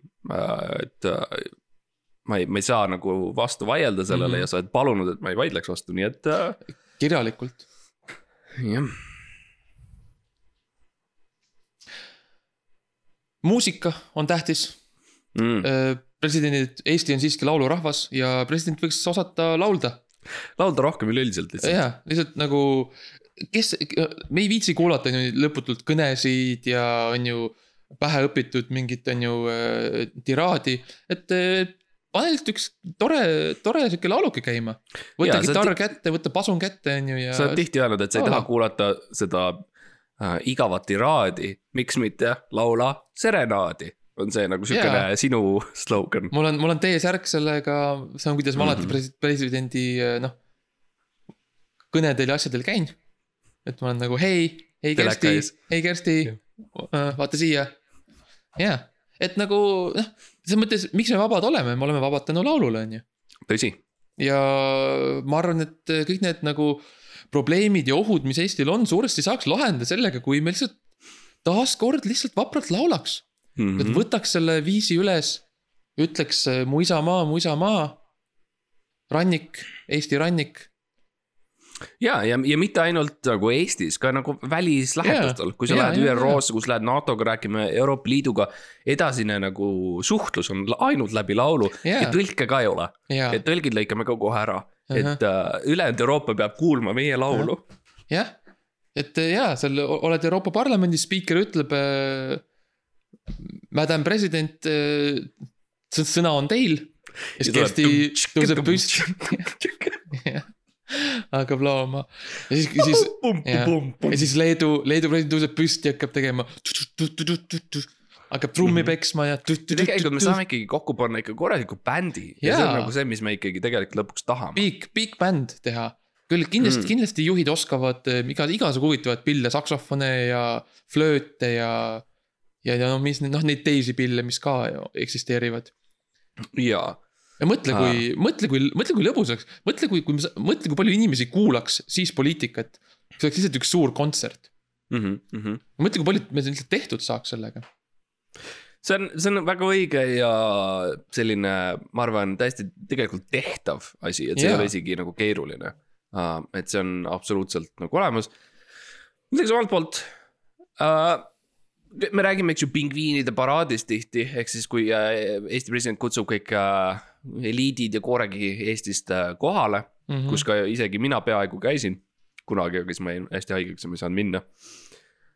et äh, ma ei, ma ei saa nagu vastu vaielda sellele mm. -hmm. ja sa oled palunud, et ma ei vaidleks vastu, nii et äh, kirjalikult. jah. muusika on tähtis Mm. presidendid, Eesti on siiski laulurahvas ja president võiks osata laulda. laulda rohkem üleüldiselt lihtsalt. jaa, lihtsalt nagu, kes, me ei viitsi kuulata on ju lõputult kõnesid ja on ju pähe õpitud mingit on ju äh, tiraadi, et äh, pane lihtsalt üks tore, tore sihuke lauluke käima. võta kitarr kätte, võta pasun kätte on ju ja. sa oled tihti öelnud, et sa ei taha kuulata seda äh, igavat tiraadi, miks mitte laula serenaadi, on see nagu siukene Jaa. sinu slogan. mul on, mul on T-särk sellega, see on, kuidas ma alati Mhm. pres- presidendi noh, kõnedel ja asjadel käin. et ma olen nagu hei, hei Kersti hei Kersti, vaata siia. jaa, et nagu noh, selles mõttes, miks me vabad oleme, me oleme vabad tänu laulule, on ju. tõsi, ja ma arvan, et kõik need nagu probleemid ja ohud, mis Eestil on, suuresti saaks lahendada sellega, kui me lihtsalt taaskord lihtsalt vapralt laulaks mm. -hmm. et Mhm. võtaks selle viisi üles, ütleks mu isamaa, mu isamaa. rannik, Eesti rannik. ja, ja, ja mitte ainult nagu Eestis, ka nagu välislähetustel, kui sa Jaa, lähed jaa, ÜRO-sse, kus lähed NATO-ga rääkima, Euroopa Liiduga. edasine nagu suhtlus on ainult läbi laulu Jaa. ja tõlke ka ei ole. ja, et tõlgid lõikame ka kohe ära, et Ahah. uh, ülejäänud Euroopa peab kuulma meie laulu. jah, et äh, jaa, seal oled Euroopa Parlamendi spiiker, ütleb äh,. Madam president äh,, sõna on teil. ja siis Kersti tõuseb püsti, hakkab laulma ja siis, siis Jah. ja siis Leedu, Leedu president tõuseb püsti ja hakkab tegema. hakkab trummi peksma ja. tegelikult me saame ikkagi kokku panna ikka korraliku bändi ja, ja see on nagu see, mis me ikkagi tegelikult lõpuks tahame. Big, big band teha. küll kindlasti Mm. kindlasti juhid oskavad eh, iga, igasugu huvitavaid pille, saksofone ja flööte ja. ja, ja noh, mis noh, neid teisi pille, mis ka eksisteerivad. jaa, ja mõtle, kui, mõtle, kui, mõtle, kui lõbus oleks, mõtle, kui, kui, mõtle, kui palju inimesi kuulaks siis poliitikat. see oleks lihtsalt üks suur kontsert. mm. -hmm. mõtle, kui palju meil lihtsalt tehtud saaks sellega. see on, see on väga õige ja selline, ma arvan, täiesti tegelikult tehtav asi, et see yeah. ei ole isegi nagu keeruline et see on absoluutselt nagu olemas. muidugi omalt poolt uh,. me räägime, eks ju, pingviinide paraadist tihti, ehk siis kui uh, Eesti president kutsub kõik uh, eliidid ja kooregi Eestist uh, kohale mm. -hmm. kus ka isegi mina peaaegu käisin kunagi, aga siis ma jäin hästi haigeks ja ma ei saanud minna.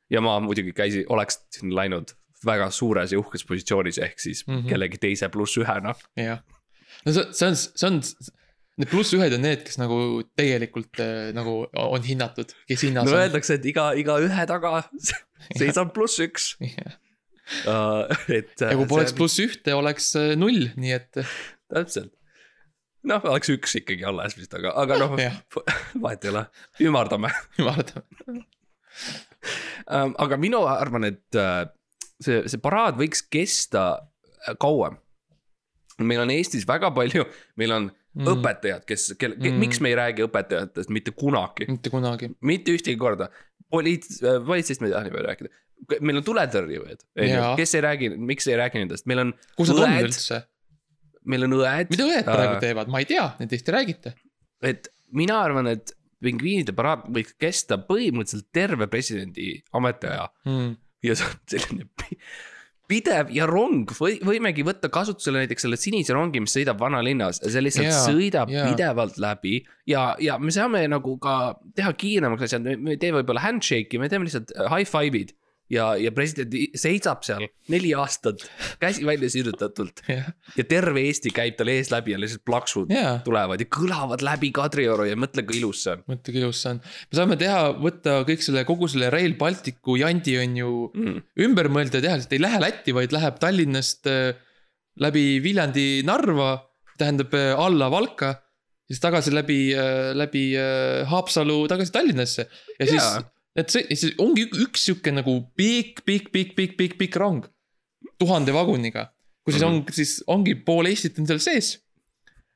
ja ma muidugi käisin, oleks läinud väga suures ja uhkes positsioonis, ehk siis mm. -hmm. kellegi teise pluss ühena. jah, no see, see on, see on, need pluss-ühed on need, kes nagu tegelikult äh, nagu on hinnatud, kes hinnas no on. öeldakse, et iga, iga ühe taga seisab pluss üks. et. ja kui poleks pluss ühte, oleks äh, null, nii et täpselt. noh, oleks üks ikkagi alles vist, aga, aga noh vahet ei ole, ümardame. vaatame. Ähm, aga mina arvan, et äh, see, see paraad võiks kesta äh, kauem. meil on Eestis väga palju, meil on mm. õpetajad, kes, kelle mm., miks me ei räägi õpetajatest mitte kunagi, mitte kunagi. mitte ühtegi korda. poliit-, politseist me ei taha niimoodi rääkida. meil on tuletõrjujad, on ju kes ei räägi, miks ei räägi nendest, meil on kus nad on üldse? Meil on õed. mida õed praegu teevad, ma ei tea, nendest ei räägita. et mina arvan, et pingviinide paraad võiks kesta põhimõtteliselt terve presidendi ametiaja Mm. ja see on selline pi- pidev ja rong või võimegi võtta kasutusele näiteks selle sinise rongi, mis sõidab vanalinnas, see lihtsalt yeah, sõidab yeah. pidevalt läbi ja, ja me saame nagu ka teha kiiremaks asjad, me ei tee võib-olla handshake'i, me teeme lihtsalt äh, high five'id ja, ja president seisab seal neli aastat, käsi välja sirutatult jah, ja terve Eesti käib tal ees läbi ja lihtsalt plaksud jaa, tulevad ja kõlavad läbi Kadrioru ja mõtle, kui ilus see on mõtle kui ilus see on. me saame teha, võtta kõik selle, kogu selle Rail Balticu jandi on ju mm.. ümber mõelda ja teha, lihtsalt ei lähe Lätti, vaid läheb Tallinnast äh, läbi Viljandi Narva, tähendab äh, alla Valka. siis tagasi läbi, läbi äh, Haapsalu tagasi Tallinnasse ja siis Jaa., et see, siis ongi ük- üks sihuke nagu pikk, pikk, pikk, pikk, pikk, pikk rong. tuhande vaguniga, kus siis on, siis ongi pool Eestit on seal sees.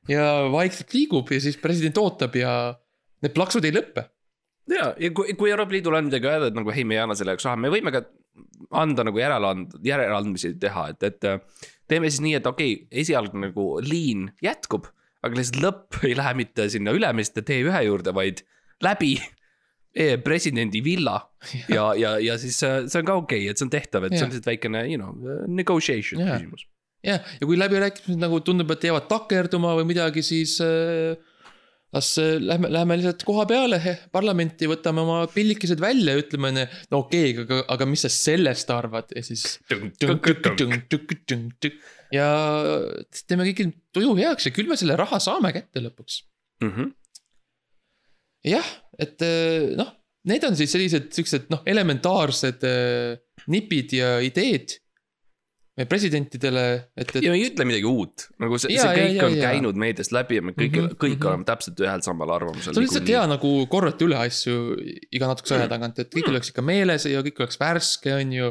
ja vaikselt liigub ja siis president ootab ja need plaksud ei lõppe. ja, ja kui, kui Euroopa Liidul on midagi öelda, et nagu ei, me ei anna selle jaoks raha, me võime ka anda nagu järeleand-, järeleandmisi teha, et, et teeme siis nii, et okei okay,, esialgne nagu liin jätkub, aga lihtsalt lõpp ei lähe mitte sinna Ülemiste T1 juurde, vaid läbi presidendi villa ja, ja, ja siis äh, see on ka okei okay,, et see on tehtav, et see on lihtsalt väikene, you know, negotiation Jah. küsimus. jah, ja kui läbirääkimised nagu tundub, et jäävad takerduma või midagi, siis äh, las äh, lähme, lähme lihtsalt koha peale eh, parlamenti, võtame oma pillikesed välja ja ütleme, no okei okay,, aga, aga mis sa sellest arvad ja siis. ja teeme kõigil tuju heaks ja küll me selle raha saame kätte lõpuks. Mhm. jah, et äh, noh, need on siis sellised siuksed noh, elementaarsed äh, nipid ja ideed presidentidele, et, et ja me ei ütle midagi uut, nagu see, see kõik jaa, jaa, on jaa. käinud meediast läbi ja me kõik mm, -hmm, kõik mm. -hmm. oleme täpselt ühel samal arvamusel. see on lihtsalt hea nagu korrata üle asju iga natukese aja tagant, et kõik oleks ikka meeles ja kõik oleks värske, on ju.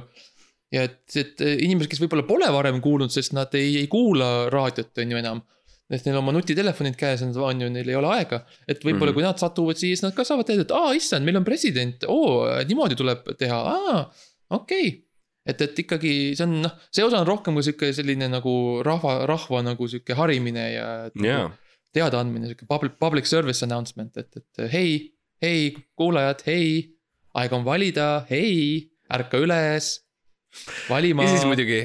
ja et, et inimesed, kes võib-olla pole varem kuulnud, sest nad ei, ei kuula raadiot, on ju enam. Sest neil on oma nutitelefonid käes, on ju, neil ei ole aega. et võib-olla mm -hmm. kui nad satuvad siis nad ka saavad teada, et aa, issand, meil on president, oo, niimoodi tuleb teha, aa, okei okay. et, et ikkagi see on noh, see osa on rohkem kui sihuke selline nagu rahva, rahva nagu sihuke harimine ja et nagu teadaandmine, sihuke public, public service announcement, et, et hei, hei, kuulajad, hei, aeg on valida, hei, ärka üles, valima ja siis. muidugi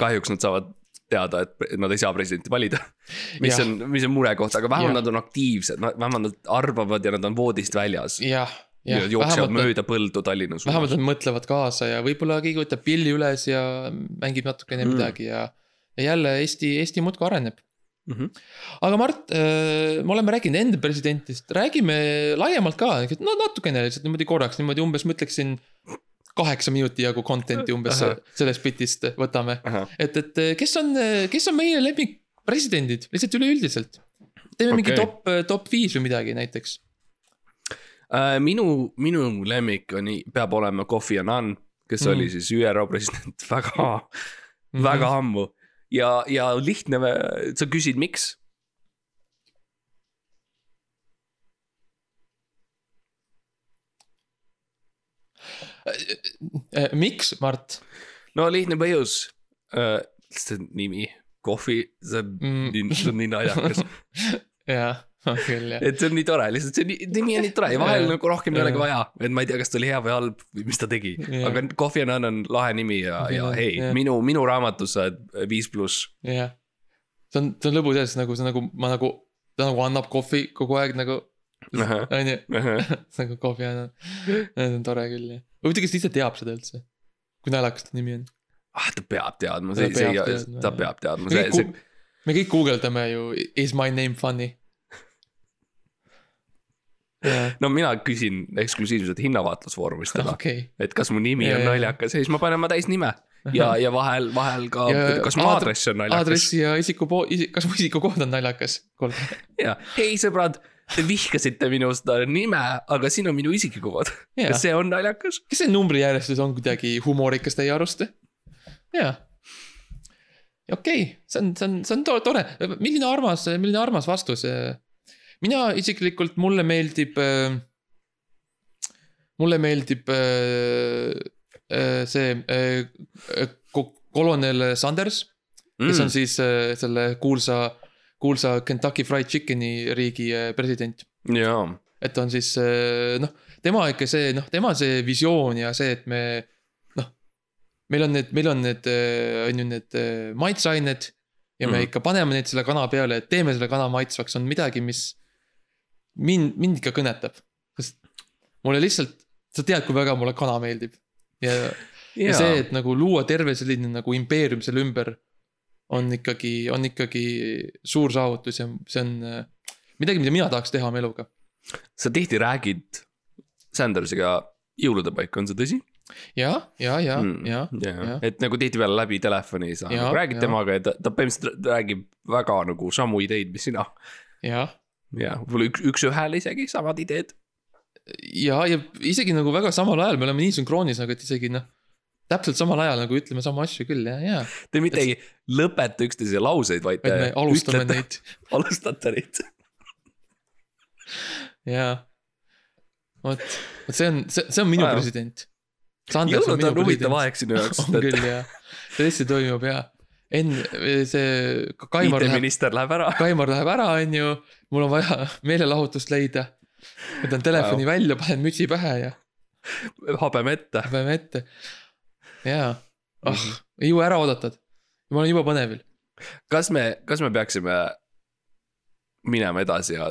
kahjuks nad saavad teada, et nad ei saa presidenti valida. mis Jah. on, mis on murekoht, aga vähemalt nad on aktiivsed, vähemalt nad arvavad ja nad on voodist väljas. jah, ja jah, jooksevad vähemalt, mööda põldu Tallinna vähemalt suunas. nad mõtlevad kaasa ja võib-olla keegi võtab pilli üles ja mängib natukene Mm. mm. midagi ja. ja jälle Eesti, Eesti muudkui areneb. Mhm. aga Mart, me oleme rääkinud enda presidentidest, räägime laiemalt ka, no natukene lihtsalt niimoodi korraks niimoodi umbes ma ütleksin. Kaheksa minuti jagu content'i umbes Ahah. sellest bitist võtame, et, et kes on, kes on meie lemmikpresidendid lihtsalt üleüldiselt. teeme mingi Okei. top, top viis või midagi näiteks. Äh, minu, minu lemmik on, peab olema Kofi Annan, kes. Mm. oli siis ÜRO president väga mm, -hmm. väga ammu ja, ja lihtne, sa küsid, miks? miks, Mart? no lihtne põhjus uh,, see nimi, Kofi, see on Mm. nii, see on nii naljakas. jah, on küll jah. et see on nii tore, lihtsalt see ni- nimi on nii tore ja vahel nagu rohkem ei olegi vaja, et ma ei tea, kas ta oli hea või halb või mis ta tegi. Aga Kofi Annan on lahe nimi ja, ja hei minu, minu raamatus sa oled viis pluss. jah, see on, see on lõbus jah, sest nagu see nagu ma nagu, ta nagu annab kohvi kogu aeg nagu, on ju, nagu kohvi annab. see on tore küll jah. huvitav, kas ta ise teab seda üldse? kui naljakas ta nimi on? ah, ta peab teadma, see, see ta peab teadma, me see, see kõik, me kõik guugeldame ju is my name funny. no mina küsin eksklusiivselt hinnavaatlusfoorumist täna, okei, et kas mu nimi Ja, on ja. naljakas ja siis ma panen oma täisnime ja, ja vahel, vahel ka kas mu aadre- aadress on naljakas aadressi ja isiku po-, kas mu isikukood on naljakas? ja hei sõbrad, te vihkasite minu seda nime, aga siin on minu isiklik kood. Jaa. kas see on naljakas? kas see numbrijärjestus on kuidagi humoorikas teie arust? jaa. okei okay., see on, see on, see on to- tore, milline armas, milline armas vastus. mina isiklikult, mulle meeldib. mulle meeldib äh, äh, see äh, ko- kolonel Sanders, kes Mm. on siis äh, selle kuulsa, kuulsa Kentucky Fried Chicken'i riigi äh, president et on siis äh, noh, tema ikka see noh, tema see visioon ja see, et me noh. meil on need, meil on need, on ju need maitseained ja me mm. ikka paneme neid selle kana peale, et teeme selle kana maitsvaks, on midagi, mis mind, mind ikka kõnetab. sest mulle lihtsalt, sa tead, kui väga mulle kana meeldib ja, ja. ja see, et nagu luua terve selline nagu impeerium selle ümber on ikkagi, on ikkagi suur saavutus ja see on midagi, mida mina tahaks teha oma eluga sa tihti räägid Sandersiga jõulude paiku, on see tõsi? ja, ja, ja Mm, ja, jah jah., et nagu tihtipeale läbi telefoni sa Jaa, nagu räägid jaa. temaga ja ta, ta põhimõtteliselt räägib väga nagu samu ideid, mis sina. ja, ja võib-olla üks, üks-ühele isegi samad ideed. ja, ja isegi nagu väga samal ajal me oleme nii sünkroonis nagu, et isegi noh. Täpselt samal ajal nagu ütleme samu asju küll ja, ja, Te mitte ei lõpeta üksteise lauseid, vaid et me te alustame ütlete- neid alustate neid. ja. vot, vot see on, see, see on minu Aa, jah. president. jõulud on huvitav aeg sinu jaoks, on küll ja, tõesti toimub ja. enne see Kaimar läheb, IT-minister läheb ära. Kaimar läheb ära, on ju, mul on vaja meelelahutust leida. võtan telefoni wow. välja, panen mütsi pähe ja habeme ette. peame ette. jaa, ah, ei jõua ära oodata. ma olen juba põnevil. kas me, kas me peaksime minema edasi ja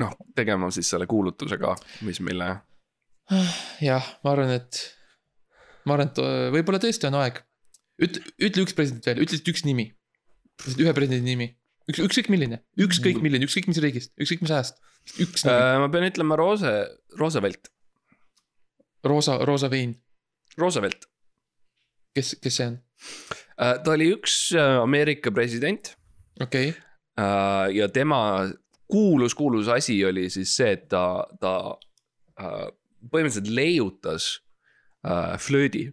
noh, tegema siis selle kuulutuse ka, mis meile. jah, ma arvan, et, ma arvan, et äh, võib-olla tõesti on aeg. ütle, ütle üks president veel, ütle üks nimi. ühe presidendi nimi, üks, ükskõik milline, ükskõik milline, ükskõik mis riigist, ükskõik mis ajast, üks nimi, Äh, ma pean ütlema Roose, Roosevelt, Roosa, Roosa Vein, Roosevelt. kes, kes see on? ta oli üks äh, Ameerika president okei okay., äh, ja tema kuulus, kuulus asi oli siis see, et ta, ta äh, põhimõtteliselt leiutas äh, flöödi.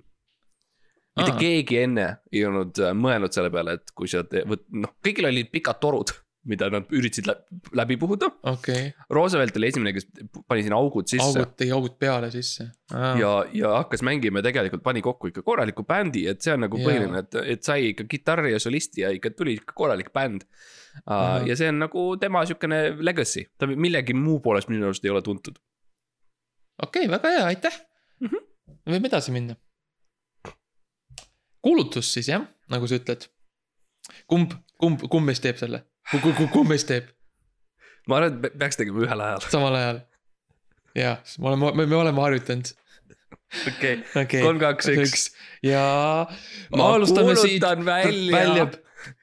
mitte Aa. keegi enne ei olnud äh, mõelnud selle peale, et kui sa noh, kõigil olid pikad torud, mida nad üritasid lä- läbi puhuda. okei, Roosevelt oli esimene, kes pani sinna augud sisse augud, tegi augud peale sisse. ja, ja hakkas mängima ja tegelikult pani kokku ikka korraliku bändi, et see on nagu põhiline, et, et sai ikka kitarri ja solisti ja ikka tuli ikka korralik bänd uh,. Ahah. ja see on nagu tema sihukene legacy, ta millegi muu poolest minu arust ei ole tuntud. okei okay,, väga hea, aitäh mm. -hmm. võime edasi minna. kuulutus siis jah, nagu sa ütled. kumb, kumb, kumb meist teeb selle? Kumb meist teeb ma arvan, et peaks tegema ühel ajal. samal ajal? jah, me oleme, me, me oleme harjutanud. okei, kolm, kaks, üks. ja Ma alustame siit välja välja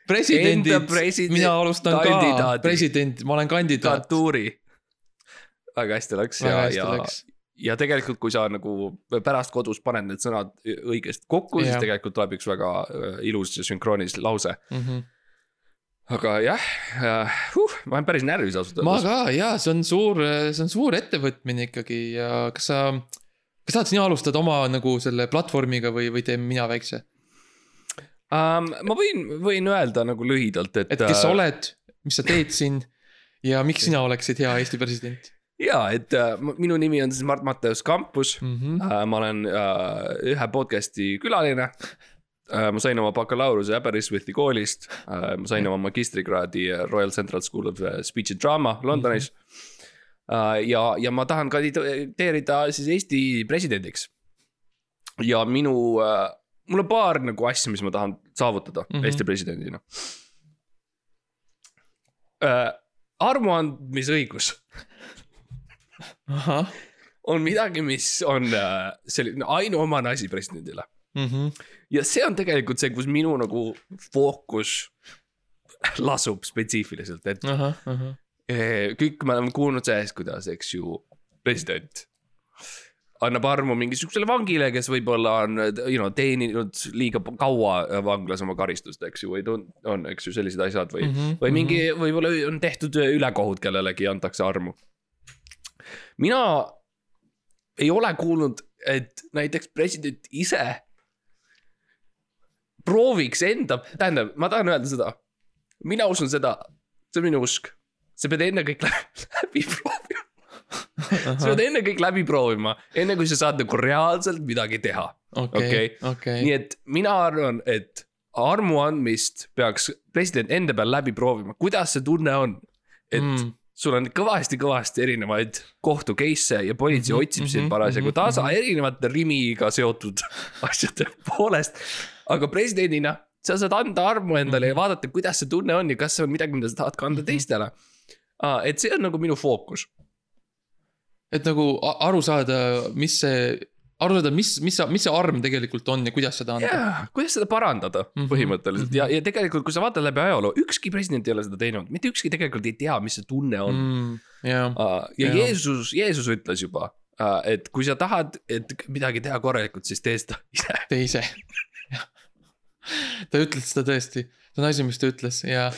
presidendid enda, presidendi- mina alustan ka kandidaadi. president, ma olen kandidaat. Katuuri. väga hästi läks ja, ja, ja tegelikult, kui sa nagu pärast kodus paned need sõnad õigesti kokku, siis tegelikult tuleb üks väga äh, ilus ja sünkroonis lause. Mhm. Aga jah äh,, huh, ma olen päris närvis ausalt ma öeldes. ka ja see on suur, see on suur ettevõtmine ikkagi ja kas sa, kas tahad sina alustada oma nagu selle platvormiga või, või teen mina väikse? Um, ma võin, võin öelda nagu lühidalt, et. et kes sa oled, mis sa teed siin ja miks sina oleksid hea Eesti president ja, et äh, minu nimi on siis Mart Matteus Kampus mm? -hmm. äh,. ma olen äh, ühe podcast'i külaline äh,. Ma sain oma bakalaureuse Aberystwythi koolist äh,, ma sain oma magistrikraadi äh, Royal Central School of äh, Speech and Drama Londonis mm. -hmm. äh, ja, ja ma tahan kandideerida siis Eesti presidendiks. ja minu äh,, mul on paar nagu asja, mis ma tahan saavutada mm. -hmm. Eesti presidendina äh,. armuandmisõigus on midagi, mis on äh, selline ainuomane asi presidendile. mm. -hmm. Ja see on tegelikult see, kus minu nagu fookus lasub spetsiifiliselt, et, ahah, ahah, kõik me oleme kuulnud sellest, kuidas, eks ju, president annab armu mingisugusele vangile, kes võib-olla on, you know, teeninud liiga kaua vanglas oma karistust, eks ju, või tun- on, eks ju, sellised asjad või mm, Mhm, -hmm, või mingi, võib-olla on tehtud ülekohut kellelegi antakse armu. mina ei ole kuulnud, et näiteks president ise prooviks enda, tähendab, ma tahan öelda seda. mina usun seda, see on minu usk, sa pead ennekõike läbi, läbi proovima. sa pead ennekõike läbi proovima, enne kui sa saad nagu reaalselt midagi teha. okei okei., nii et mina arvan, et armu andmist peaks president enda peal läbi proovima, kuidas see tunne on. et Mm. mm. sul on kõvasti-kõvasti erinevaid kohtu case'e ja politsei Mhm, otsib sind mhm, parasjagu mhm, tasa erinevate Rimiga seotud asjade poolest. Aga presidendina sa saad anda armu endale Mhm. ja vaadata, kuidas see tunne on ja kas see on midagi, mida sa tahad kanda teistele. et see on nagu minu fookus. et nagu aru saada, mis see, aru saada, mis, mis, mis see arm tegelikult on ja kuidas seda anda. jaa, kuidas seda parandada mm Mhm, -hmm. põhimõtteliselt ja, ja tegelikult, kui sa vaatad läbi ajaloo, ükski president ei ole seda teinud, mitte ükski tegelikult ei tea, mis see tunne on mm.. jah, ja Jaa. Jeesus, Jeesus ütles juba, et kui sa tahad, et midagi teha korralikult, siis tee seda ise. ta ise. Ta ütles seda tõesti, see on asi, mis ta ütles ja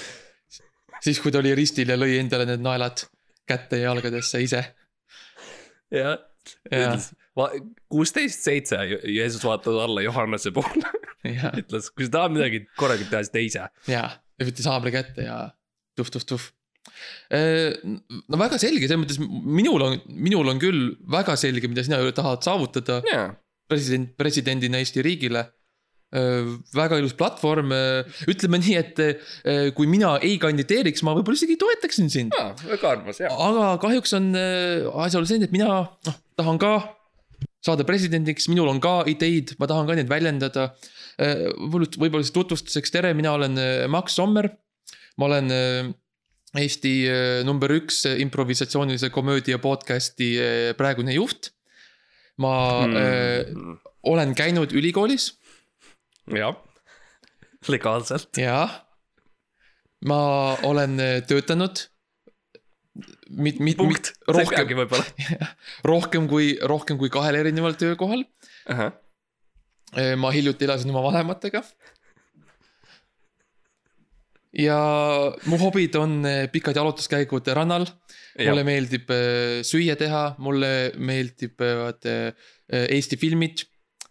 siis, kui ta oli ristil ja lõi endale need naelad kätte ja jalgadesse ise. jah, ja, kuusteist, seitse, Jeesus vaatas alla Johannese poole, ja, ütles, kui sa tahad midagi korralikult teha, siis tee ise. ja, ja võttis haamri kätte ja tuhh-tuhh-tuhh. no väga selge, selles mõttes minul on, minul on küll väga selge, mida sina tahad saavutada jaa, president, presidendina Eesti riigile. Väga ilus platvorm, ütleme nii, et öö, kui mina ei kandideeriks, ma võib-olla isegi toetaksin sind. väga armas jah. aga kahjuks on asjaolu selline, et mina noh, tahan ka saada presidendiks, minul on ka ideid, ma tahan ka neid väljendada. võib-olla, siis tutvustuseks, tere, mina olen Max Sommer. ma olen Eesti number üks improvisatsioonilise komöödia podcast'i praegune juht. ma mm. öö, olen käinud ülikoolis jah, legaalselt. ja ma olen öö, töötanud. mit-, mit-, ei rohkem rohkem kui, rohkem kui kahel erineval töökohal. ma hiljuti elasin oma vanematega. ja mu hobid on eh, pikad jalutuskäigud rannal. mulle meeldib süüa teha, mulle meeldivad Eesti filmid.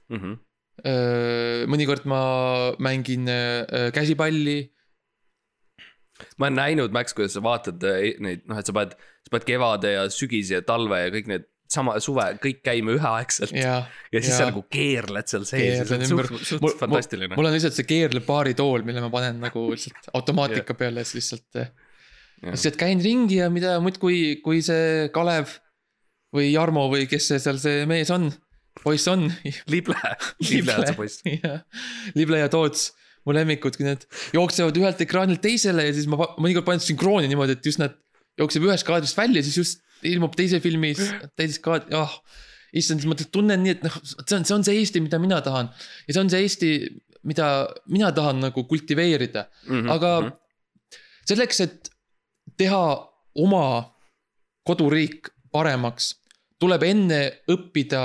Mhm. Mõnikord ma mängin eh, käsipalli. ma olen näinud, Max, kuidas sa vaatad eh, neid, noh, et sa paned, sa paned kevade ja sügise ja talve ja kõik need sama suve kõik käima üheaegselt ja, ja, ja siis ja. sa nagu keerled seal sees, see Keerlen on suht, suht fantastiline. mul on lihtsalt see keerlev baaritool, mille ma panen nagu lihtsalt automaatika peale ja siis lihtsalt. lihtsalt käin ringi ja mida muudkui, kui see Kalev või Jarmo või kes see seal see mees on, poiss on. lible, lible on see poiss. Lible ja Toots, mu lemmikud, kui need jooksevad ühelt ekraanilt teisele ja siis ma mõnikord panen sünkrooni niimoodi, et just nad jookseb ühest kaadrist välja, siis just ilmub teise filmis teises kaad-, ah oh,. issand, siis ma tunnen nii, et noh, see on, see on see Eesti, mida mina tahan ja see on see Eesti, mida mina tahan nagu kultiveerida, Mhm, aga selleks, et teha oma koduriik paremaks, tuleb enne õppida,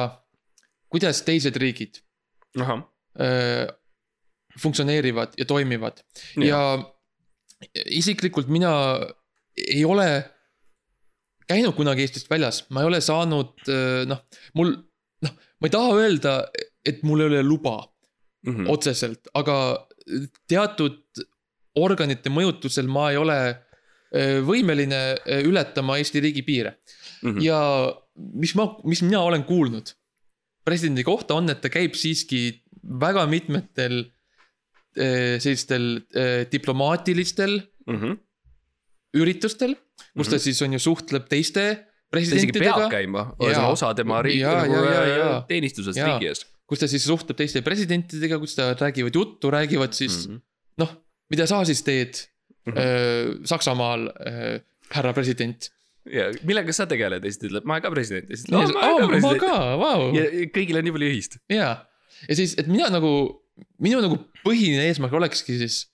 kuidas teised riigid ahah, öö, funktsioneerivad ja toimivad ja isiklikult mina ei ole käinud kunagi Eestist väljas, ma ei ole saanud öö, noh, mul noh, ma ei taha öelda, et mul ei ole luba Mhm. otseselt, aga teatud organite mõjutusel ma ei ole öö, võimeline ületama Eesti riigi piire. Mhm. ja mis ma, mis mina olen kuulnud presidendi kohta on, et ta käib siiski väga mitmetel eh, sellistel eh, diplomaatilistel Mhm. üritustel, kus ta siis on ju suhtleb teiste ta isegi peab presidentidega, käima, see on osa tema riigi nagu äh, teenistusest riigi ees. kus ta siis suhtleb teiste presidentidega, kus ta räägivad juttu, räägivad siis Mhm. noh, mida sa siis teed Mhm. eh, Saksamaal, härra president. Ja millega sa tegeled? Ja siis ta ütleb, ma olen ka president. Ja siis ma ütleb, ma ka, vau. ja kõigil on nii palju ühist. ja, ja siis, et mina nagu, minu nagu põhiline eesmärk olekski siis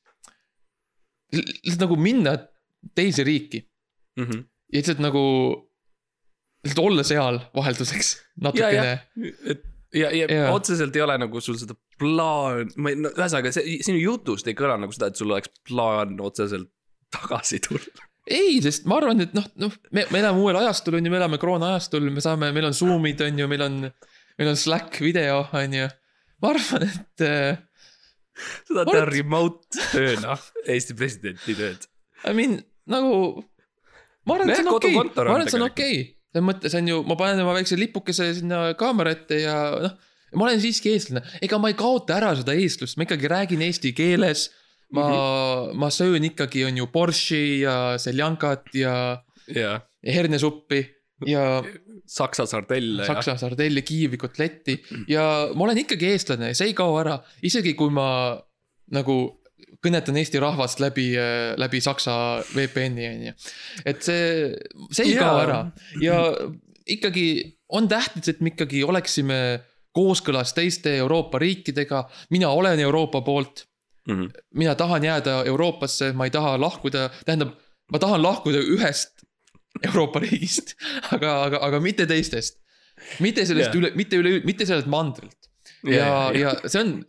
lihtsalt nagu minna teise riiki. Mhm. ja lihtsalt nagu, lihtsalt olla seal vahelduseks natukene. ja, et ja, ja, ja otseselt ei ole nagu sul seda plaan, ma ei, no ühesõnaga see sinu jutust ei kõla nagu seda, et sul oleks plaan otseselt tagasi tulla. ei, sest ma arvan, et noh, noh, me, me elame uuel ajastul, on ju, me elame koroona ajastul, me saame, meil on Zoom'id, on ju, meil on, meil on Slack video, on ju. ma arvan, et äh, seda Ma teha remote tööna, Eesti presidenti tööd. I mean nagu. ma arvan, et see on okei okay., ma arvan, et see on okei okay.. selles mõttes on ju, ma panen oma väikse lipukese sinna kaamera ette ja noh, ma olen siiski eestlane, ega ma ei kaota ära seda eestlust, ma ikkagi räägin eesti keeles. Ma mm, -hmm. ma söön ikkagi, on ju Borschi ja seljankat ja, ja ja hernesuppi ja Saksa sardelle saksa sardelli, kiivi, kotletti. Ja ma olen ikkagi eestlane ja see ei kao ära, isegi kui ma nagu kõnetan Eesti rahvast läbi, läbi Saksa VPN-i on ju. et see, see ei Jaa. kao ära. Ja ikkagi on tähtis, et me ikkagi oleksime kooskõlas teiste Euroopa riikidega, mina olen Euroopa poolt, mm. -hmm. mina tahan jääda Euroopasse, ma ei taha lahkuda, tähendab, ma tahan lahkuda ühest Euroopa riigist, aga, aga, aga mitte teistest. mitte sellest Jaa. üle, mitte üle, mitte sellelt mandrilt. ja, ja see on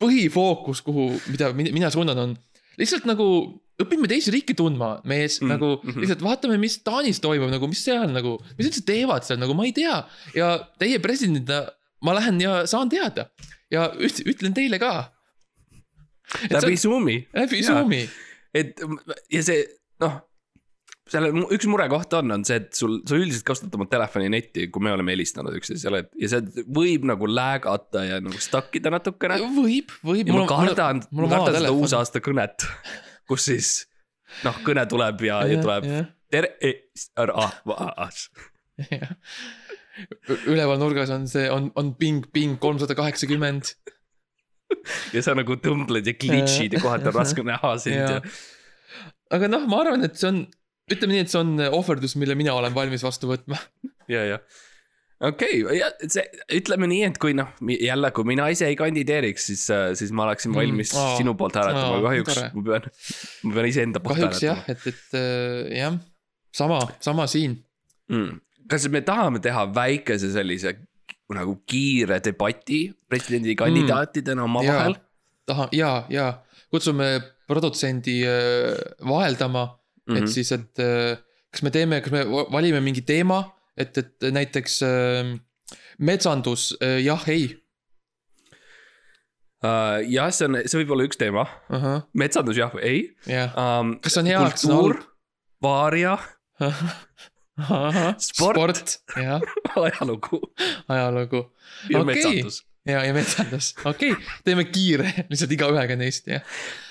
põhifookus, kuhu, mida mi- mina suunan, on lihtsalt nagu õpime teisi riike tundma, mees mm,, Mm, nagu mhm. lihtsalt vaatame, mis Taanis toimub, nagu mis seal nagu, mis üldse teevad seal, nagu ma ei tea. ja teie presidendina ma lähen ja saan teada ja üt- ütlen teile ka. Läbi Zoom'i. läbi Jaa. Zoom'i, et ja see noh, seal on üks murekoht on, on see, et sul, sa üldiselt kasutad oma telefoni netti, kui me oleme helistanud üksteisele, ja see võib nagu läägata ja nagu stuck ida natukene. võib, võib. ja ma kardan, mul ma on kardan seda uusaasta kõnet, kus siis noh, kõne tuleb ja, ja tuleb tere, ära, üleval nurgas on see, on, on ping, ping kolmsada kaheksakümmend. ja sa nagu tõmbled ja glitch'id ja kohati on raske näha sind ja Jaa. aga noh, ma arvan, et see on, ütleme nii, et see on ohverdus, mille mina olen valmis vastu võtma. ja, ja okei okay,, ja see, ütleme nii, et kui noh, jälle, kui mina ise ei kandideeriks, siis, siis ma oleksin Mm, valmis aa, sinu poolt hääletama aa,, kahjuks tore. ma pean, ma pean iseenda poolt kahjuks jah hääletama., et, et äh, jah, sama, sama siin. mm.. kas me tahame teha väikese sellise nagu kiire debati presidendikandidaatidena omavahel? taha ja, ja kutsume produtsendi äh, vaheldama mm, -hmm. Mhm. et siis, et äh, kas me teeme, kas me va- valime mingi teema, et, et näiteks äh, metsandus jah, ei uh,. jah, see on, see võib olla üks teema, uh. -huh, metsandus jah või ei jah um,. Kas see on hea, kas on kultuur, vaaria, Sport. sport, ajalugu ajalugu ja Okei. metsandus. ja, ja metsandus, okei okay., teeme kiire, lihtsalt igaühega neist, jah.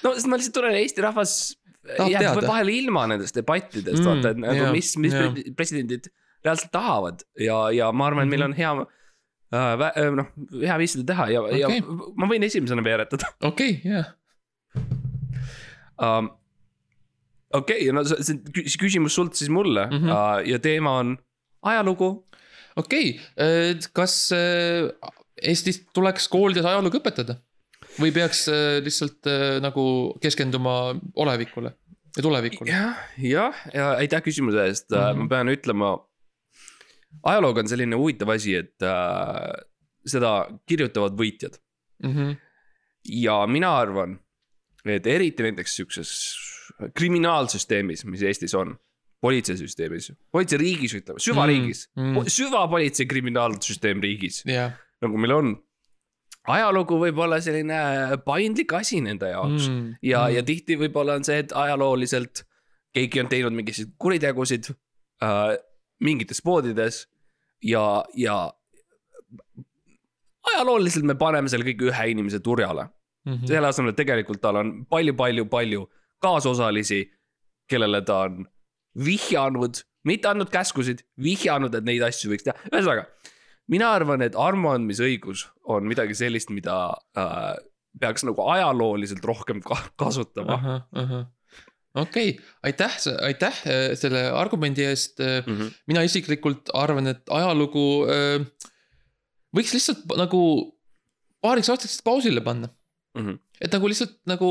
no sest ma lihtsalt tunnen, Eesti rahvas Tahab jääb teada. vahel ilma nendest debattidest Mm, vaata, et nagu jaa, mis, mis pre- presidendid reaalselt tahavad ja, ja ma arvan, et meil on hea äh,. noh, hea viis seda teha ja okay., ja ma võin esimesena veeretada okei okay,, jah, um,. Okei okay,, no see on kü- küsimus sult siis mulle mm Mhm. -hmm. ja teema on ajalugu. okei okay., kas äh, Eestis tuleks koolides ajalugu õpetada? või peaks äh, lihtsalt äh, nagu keskenduma olevikule ja tulevikule? jah, jah, ja aitäh küsimuse eest mm, -hmm. Mhm. ma pean ütlema. ajalooga on selline huvitav asi, et uh, seda kirjutavad võitjad Mm -hmm. ja mina arvan, et eriti näiteks siukses kriminaalsüsteemis, mis Eestis on, politseisüsteemis, politseiriigis ütleme, süvariigis Mm, mm, mm. mm., süvapolitsei kriminaalsüsteem riigis, jah, nagu meil on. ajalugu võib olla selline paindlik asi nende jaoks mm. Mm, ja mm., mm. ja tihti võib-olla on see, et ajalooliselt keegi on teinud mingisuguseid kuritegusid äh, mingites poodides ja, ja ajalooliselt me paneme selle kõik ühe inimese turjale Mhm. selle asemel, et tegelikult tal on palju-palju-palju kaasosalisi, kellele ta on vihjanud, mitte andnud käskusid, vihjanud, et neid asju võiks teha, ühesõnaga. mina arvan, et armuandmisõigus on midagi sellist, mida äh, peaks nagu ajalooliselt rohkem ka kasutama. okei, aitäh, aitäh äh, selle argumendi eest. Mm -hmm. mina isiklikult arvan, et ajalugu äh, võiks lihtsalt nagu paariks aastaks pausile panna. Mm -hmm. et nagu lihtsalt nagu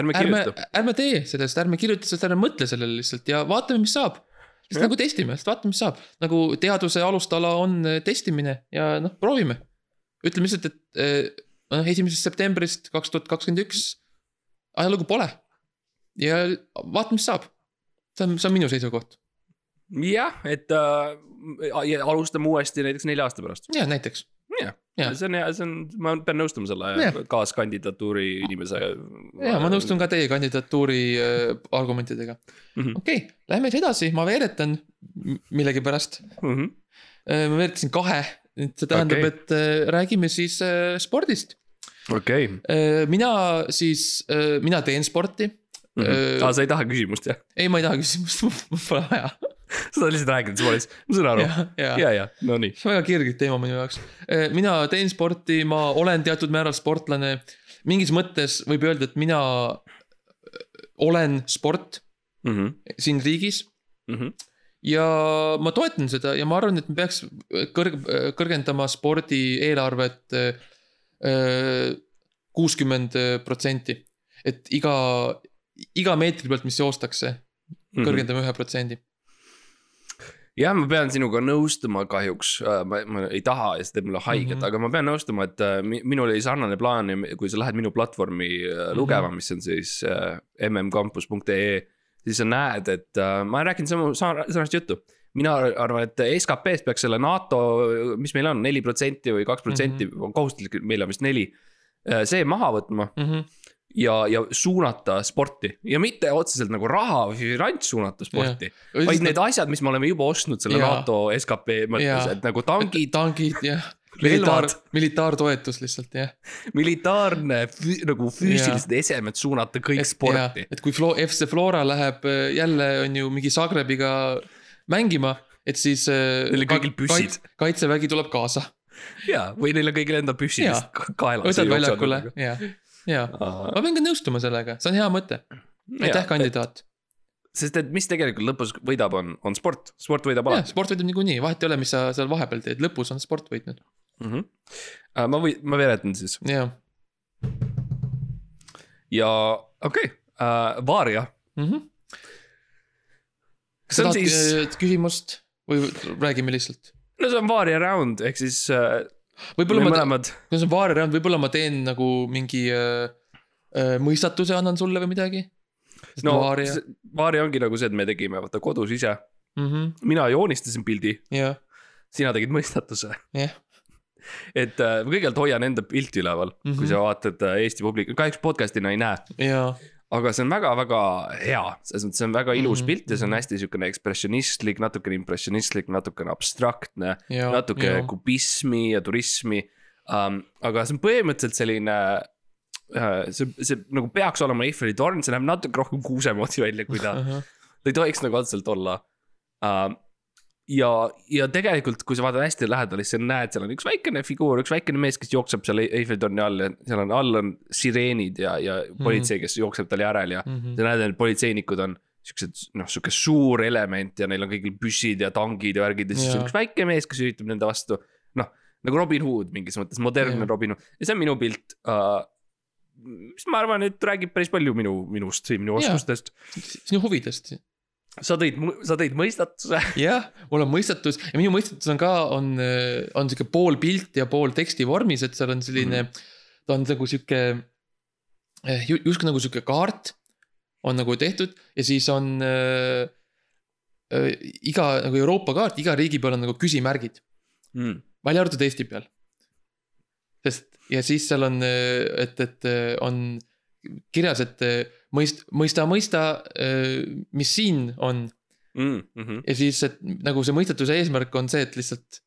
ärme kirjuta,, ärme tee sellest, ärme kirjuta sellest, ärme mõtle sellele lihtsalt ja vaatame, mis saab. lihtsalt nagu testime, lihtsalt vaatame, mis saab. nagu teaduse alustala on äh, testimine ja noh, proovime. ütleme lihtsalt, et äh, noh, esimesest septembrist kaks tuhat kakskümmend üks ajalugu pole. ja vaatame, mis saab. see on, see on minu seisukoht. jah, et äh, alustame uuesti näiteks nelja aasta pärast. ja näiteks. Jah., see on hea, see on, ma pean nõustuma selle Jah. kaaskandidatuuri inimese. ja ma nõustun ka teie kandidatuuri äh, argumentidega. Mhm. okei okay,, lähme siis edasi, ma veeretan millegipärast. Mhm. ma veeretasin kahe, et see tähendab okay., et äh, räägime siis äh, spordist. okei. mina siis, mina teen sporti. aa, Äh, Ah, sa ei taha küsimust jah? ei, ma ei taha küsimust, mul pole vaja. sa lihtsalt räägid, lihtsalt, ma saan aru. ja, ja, no nii. see on väga kirglik teema minu jaoks. mina teen sporti, ma olen teatud määral sportlane. mingis mõttes võib öelda, et mina äh, olen sport siin riigis ja ma toetan seda ja ma arvan, et me peaks kõrg-, kõrgendama spordi eelarvet kuuskümmend protsenti. et iga, iga meetri pealt, mis joostakse, Mhm. kõrgendame ühe protsendi. jah, ma pean sinuga nõustuma kahjuks, ma, ma ei taha ja see teeb mulle haiget mm. -hmm. aga ma pean nõustuma, et äh, mi- minul oli sarnane plaan ja kui sa lähed minu platvormi äh, lugema, mis on siis äh, mmcampus.ee. siis sa näed, et äh, ma rääkinud samu, sarnast juttu. mina arvan, et SKP-st peaks selle NATO, mis meil on, neli protsenti või kaks protsenti Mhm. on kohustuslik, meil on vist neli. see maha võtma Mhm. ja, ja suunata sporti ja mitte otseselt nagu raha või finants suunata sporti. vaid need asjad, mis me oleme juba ostnud selle Jaa. NATO skp mõttes, Jaa. et nagu tankid, tankid jah, militaar militaartoetus lihtsalt jah. militaarne fü, nagu füüsilised esemed suunata kõik sporti. et kui Flo-, FC Flora läheb äh, jälle on ju mingi Zagrebiga mängima, et siis. Neil on kõigil püssid. kaitsevägi tuleb kaasa, ja, või neil on kõigil enda püssid kaelas. võtad väljakule ja, ja ma pean ka nõustuma sellega, see on hea mõte. aitäh, kandidaat. sest et mis tegelikult lõpus võidab, on, on sport, sport võidab alati sport võidab niikuinii, vahet ei ole, mis sa seal vahepeal teed, lõpus on sport võitnud. mm. -hmm. ma või, ma veeretan siis jah ja okei okay. uh,, Varia, mm. -hmm. kas sa tahad siis- siis... küsimust või räägime lihtsalt? no see on Varia round ehk siis uh, võib-olla ma, mõlemad, kui see on vaariround, võib-olla ma teen nagu mingi äh, äh, mõistatuse annan sulle või midagi. no vaaria, see- Varia ongi nagu see, et me tegime vaata kodus ise, Mhm. mina joonistasin pildi, jah, sina tegid mõistatuse jah, et äh, ma kõigepealt hoian enda pilti üleval mm, -hmm. kui Mhm. sa vaatad äh, Eesti publiku, kahjuks podcast'ina ei näe. ja, aga see on väga-väga hea, selles mõttes see on väga ilus mm Mhm, -hmm. pilt ja see on hästi siukene ekspressionistlik, natukene impressionistlik, natukene abstraktne. ja. natuke kubismi ja turismi um,. aga see on põhimõtteliselt selline uh,, see, see nagu peaks olema Eiffeli torn, see näeb natuke rohkem kuuse moodi välja, kui ta, ta ei tohiks nagu otseselt olla uh,. ja, ja tegelikult, kui sa vaatad hästi lähedale, siis sa näed, seal on üks väikene figuur, üks väikene mees, kes jookseb seal Eiffeli torni all ja seal on all on sireenid ja, ja politsei, kes jookseb tal järel ja Mhm. sa näed, et politseinikud on siuksed, noh, sihuke suur element ja neil on kõigil püssid ja tangid ja värgid ja siis on Jaa. üks väike mees, kes üritab nende vastu. noh, nagu Robin Hood mingis mõttes, modernne Jaa. Robin Hood ja see on minu pilt uh,. mis ma arvan, et räägib päris palju minu, minust, minu oskustest. sinu huvidest. Sa tõid, sa tõid mõistatuse. jah, mul on mõistatus ja minu mõistatus on ka, on, on sihuke pool pilt ja pool teksti vormis, et seal on selline mm. -hmm. ta on nagu sihuke, justkui nagu sihuke kaart on nagu tehtud ja siis on äh, äh, iga nagu Euroopa kaart, iga riigi peal on nagu küsimärgid, Mm. välja arvatud Eesti peal. sest ja siis seal on, et, et on kirjas, et mõist-, mõista, mõista, mis siin on Mm -hmm. ja siis, et nagu see mõistatuse eesmärk on see, et lihtsalt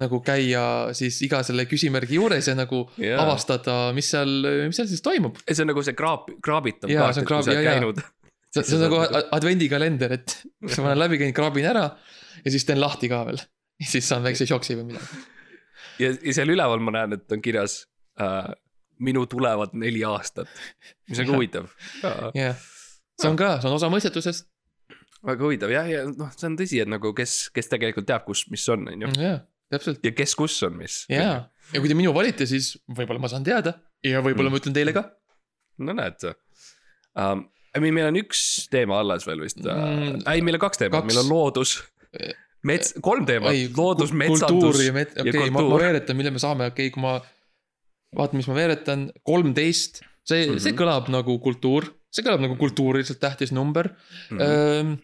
nagu käia siis iga selle küsimärgi juures ja nagu yeah. avastada, mis seal, mis seal siis toimub. see on nagu see kraap, kraabitav Jaa, kaart, et kui sa kraab- oled käinud. see see on nagu advendikalender, et ma olen läbi käinud, kraabin ära ja siis teen lahti ka veel. ja siis saan väikse šoksi või midagi. ja, ja seal üleval ma näen, et on kirjas äh, minu tulevad neli aastat, mis on ka huvitav. jah, see on ka, see on osa mõistatusest. väga huvitav jah, ja noh, see on tõsi, et nagu kes, kes tegelikult teab, kus, mis on, on ju. täpselt, ja kes, kus on, mis. jaa. ja kui te minu valite, siis võib-olla ma saan teada ja võib-olla Mm. ma ütlen teile ka. no näed um,. meil meil on üks teema alles veel vist Mm, mm,, ei, meil on kaks teemat, meil on loodus, mets, kolm teemat loodus, kultuur metsandus ja met-, ja okei okay,, ma, ma kultuur. veeretan, mille me saame, okei okay,, kui ma vaatan, mis ma veeretan, kolmteist, see mm, -hmm. see Mhm. kõlab nagu kultuur, see kõlab nagu kultuuriliselt tähtis number mm. -hmm.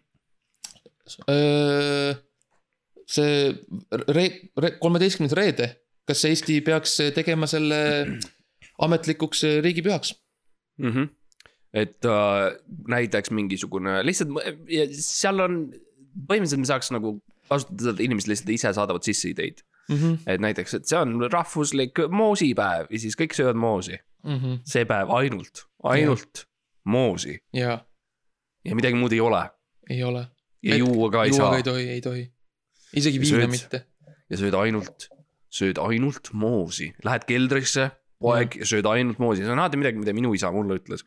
see re-, re-, kolmeteistkümnes reede, kas Eesti peaks tegema selle ametlikuks riigipühaks? mm. -hmm. et äh, näiteks mingisugune lihtsalt, seal on, põhimõtteliselt me saaks nagu kasutada seda, et inimesed lihtsalt ise saadavad sisse ideid. mm. -hmm. et näiteks, et see on rahvuslik moosipäev ja siis kõik söövad moosi. Mm -hmm. see päev ainult, ainult moosi ja ja midagi muud ei ole. ei ole. ja juua ka ei juua saa ka ei tohi, ei tohi. isegi viina mitte. ja sööd ainult, sööd ainult moosi, lähed keldrisse, poeg ja sööd ainult moosi, see on alati midagi, mida minu isa mulle ütles.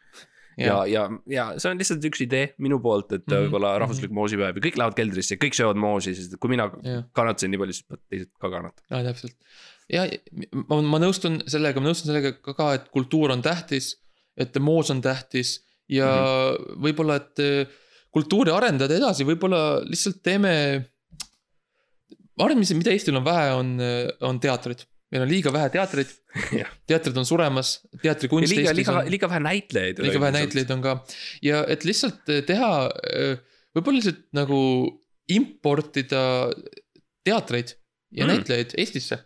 ja, ja, ja see on lihtsalt üks idee minu poolt, et mm -hmm. võib-olla mhm. rahvuslik moosipäev ja kõik lähevad keldrisse, kõik söövad moosi, sest kui mina jah, kannatasin nii palju, siis teised ka kannatama. ja täpselt. ja ma, ma nõustun sellega, ma nõustun sellega ka, ka, et kultuur on tähtis, et moos on tähtis ja mm. -hmm. võib-olla, et eh, kultuuri arendada edasi, võib-olla lihtsalt teeme. ma arvan, mis, mida Eestil on vähe, on, on teatrid. Meil on liiga vähe teatreid teatrid on suremas, teatrikunst liiga, liiga liiga vähe näitlejaid. liiga vähe näitlejaid on ka ja et lihtsalt eh, teha, võib-olla lihtsalt nagu importida teatreid ja Mm. näitlejaid Eestisse.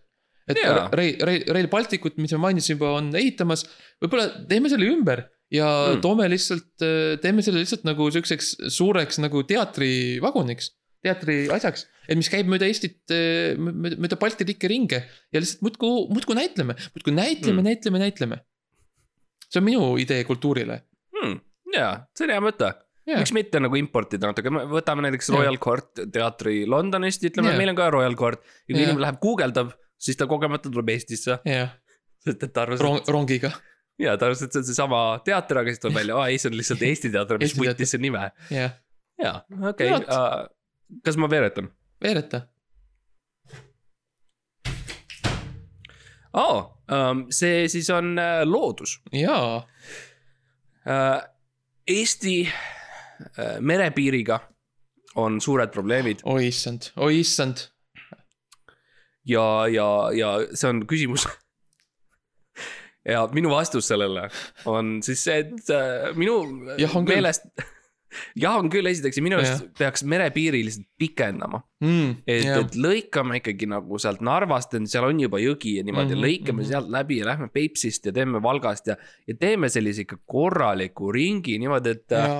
et Jaa. Rail, Rail, Rail Balticut, mis me mainisime juba, on ehitamas, võib-olla teeme selle ümber ja Mm. mm. toome lihtsalt, teeme selle lihtsalt nagu siukseks suureks nagu teatrivaguniks, teatri asjaks. et mis käib mööda Eestit, mööda Balti riike ringi ja lihtsalt muudkui, muudkui näitleme, muudkui näitleme Mm. mm., näitleme, näitleme. see on minu idee kultuurile hmm,. jaa, see on hea mõte. Jaa. miks mitte nagu importida natuke, võtame näiteks Jaa. Royal Court teatri Londonist, ütleme Jaa. meil on ka Royal Court. ja kui Jaa. inimene läheb guugeldab, siis ta kogemata tuleb Eestisse, jah, sest et ta arvas, rong rongiga, jaa, ta arvas, et see on seesama teater, aga siis tuleb välja, aa ei, see on lihtsalt Eesti teater, mis võttis see nime. jah, jaa, okei okay., kas ma veeretan? veereta. aa, see siis on äh, loodus. jaa, Eesti äh, merepiiriga on suured probleemid oi issand, oi issand, ja, ja, ja see on küsimus. ja minu vastus sellele on siis see, et äh, minu küll. meelest. jah, on küll esiteks ja minu arust peaks merepiiri lihtsalt pikendama. mm,. et, et lõikame ikkagi nagu sealt Narvast, seal on juba jõgi ja niimoodi mm, -hmm, lõikame mm. -hmm. sealt läbi ja lähme Peipsist ja teeme Valgast ja. ja teeme sellise ikka korraliku ringi niimoodi, et ja. ja,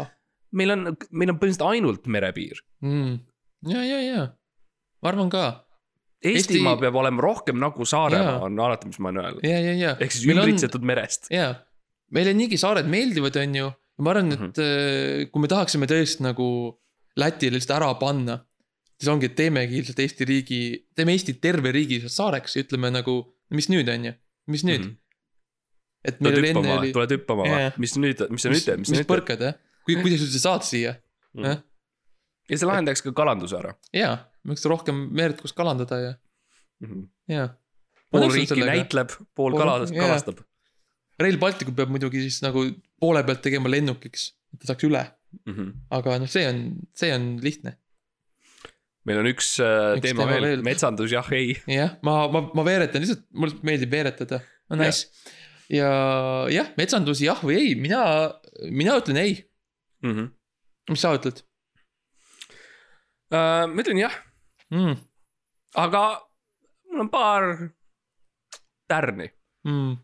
meil on, meil on põhimõtteliselt ainult merepiir. mm. ja, ja, ja, ma arvan ka, Eestimaa Eesti- peab olema rohkem nagu Saaremaa Jaa. on alati, mis ma olen öelnud. ehk siis ümbritsetud merest. ja, meile niigi saared meeldivad, on ju, ma arvan, et Mhm. mm -hmm. kui me tahaksime tõesti nagu Lätile lihtsalt ära panna, siis ongi, et teemegi lihtsalt Eesti riigi, teeme Eesti terve riigi lihtsalt saareks ja ütleme nagu, mis nüüd, on ju, mis nüüd mm. -hmm. et meil oli enne oli,, tuled hüppama või Jaa.? mis nüüd, mis sa nüüd teed, mis sa mis nüüd teed? põrkad jah, kui, kuidas üldse saad siia, jah, ja see lahendaks ka kalanduse ära. jaa, võiks rohkem merd, kus kalandada ja, jaa. pool riiki näitleb, pool Pool- kala, jaa. kalastab. Rail Balticut peab muidugi siis nagu poole pealt tegema lennukiks, et ta saaks üle, aga noh, see on, see on lihtne. meil on üks äh, Üks teema teema veel. veel., metsandus jah, ei. jah, ma, ma, ma veeretan lihtsalt, mulle meeldib veeretada, on nice. ja jah, metsandus jah või ei, mina, mina ütlen ei, mis sa ütled? Äh, ma ütlen jah, mm,? aga mul on paar tärni. Mm,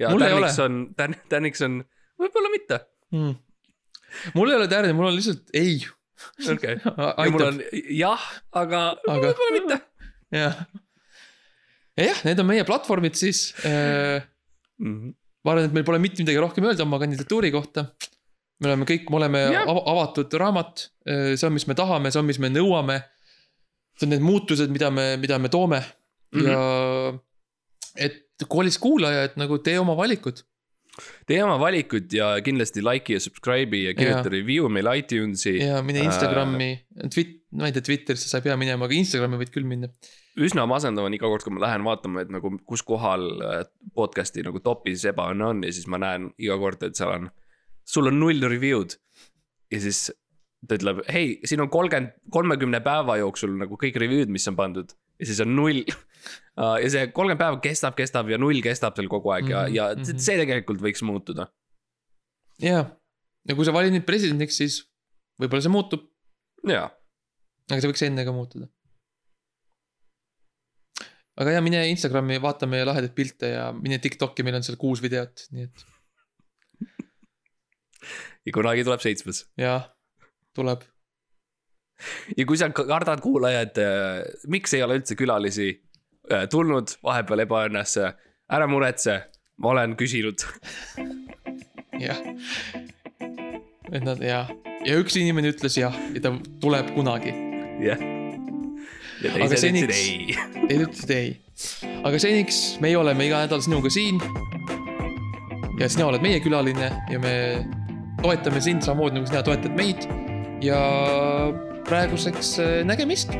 ja Mul tärniks on, tärn-, tärniks on võib-olla mitte, mm. mul ei ole tärni, mul on lihtsalt ei. okei. ja mul on jah, aga, aga... Võib-olla mitte. jah, ja jah, need on meie platvormid siis äh,. Mhm. ma arvan, et meil pole mitte midagi rohkem öelda oma kandidatuuri kohta. me oleme kõik, me oleme av avatud raamat, see on, mis me tahame, see on, mis me nõuame. see on need muutused, mida me, mida me toome mm -hmm. ja et koolis kuulaja, et nagu tee oma valikud. Tee oma valikud ja kindlasti like'i ja subscribe'i ja kirjuta review meile iTunesi. ja mine Äh. Instagrami, Twit-, ma ei tea, Twitterisse sa ei pea minema, aga Instagrami võid küll minna. üsna masendav on iga kord, kui ma lähen vaatama, et nagu kus kohal äh, podcast'i nagu top'is ebaõnne on ja siis ma näen iga kord, et seal on sul on null review'd ja siis ta ütleb, hei, siin on kolmkümmend, kolmekümne päeva jooksul nagu kõik review'd, mis on pandud ja siis on null uh,. ja see kolmkümmend päeva kestab, kestab ja null kestab seal kogu aeg ja -hmm. ja Mhm. see tegelikult võiks muutuda. jaa, ja kui sa valid nüüd presidendiks, siis võib-olla see muutub, jaa, aga see võiks enne ka muutuda. aga ja mine Instagrami, vaata meie lahedaid pilte ja mine Tiktoki, meil on seal kuus videot, nii et ja kunagi tuleb seitsmes jaa, tuleb. Ja kui sa kardad kuulajad, miks ei ole üldse külalisi äh, tulnud vahepeal ebaõnnesse, ära muretse, ma olen küsinud. jah. et nad jah, ja üks inimene ütles jah ja ta tuleb kunagi, jah. ja Aga teised ütlesid ei. teised ütlesid ei. aga seniks meie oleme iga nädal sinuga siin. ja sina oled meie külaline ja me toetame sind samamoodi nagu sina toetad meid. ja praeguseks äh, nägemist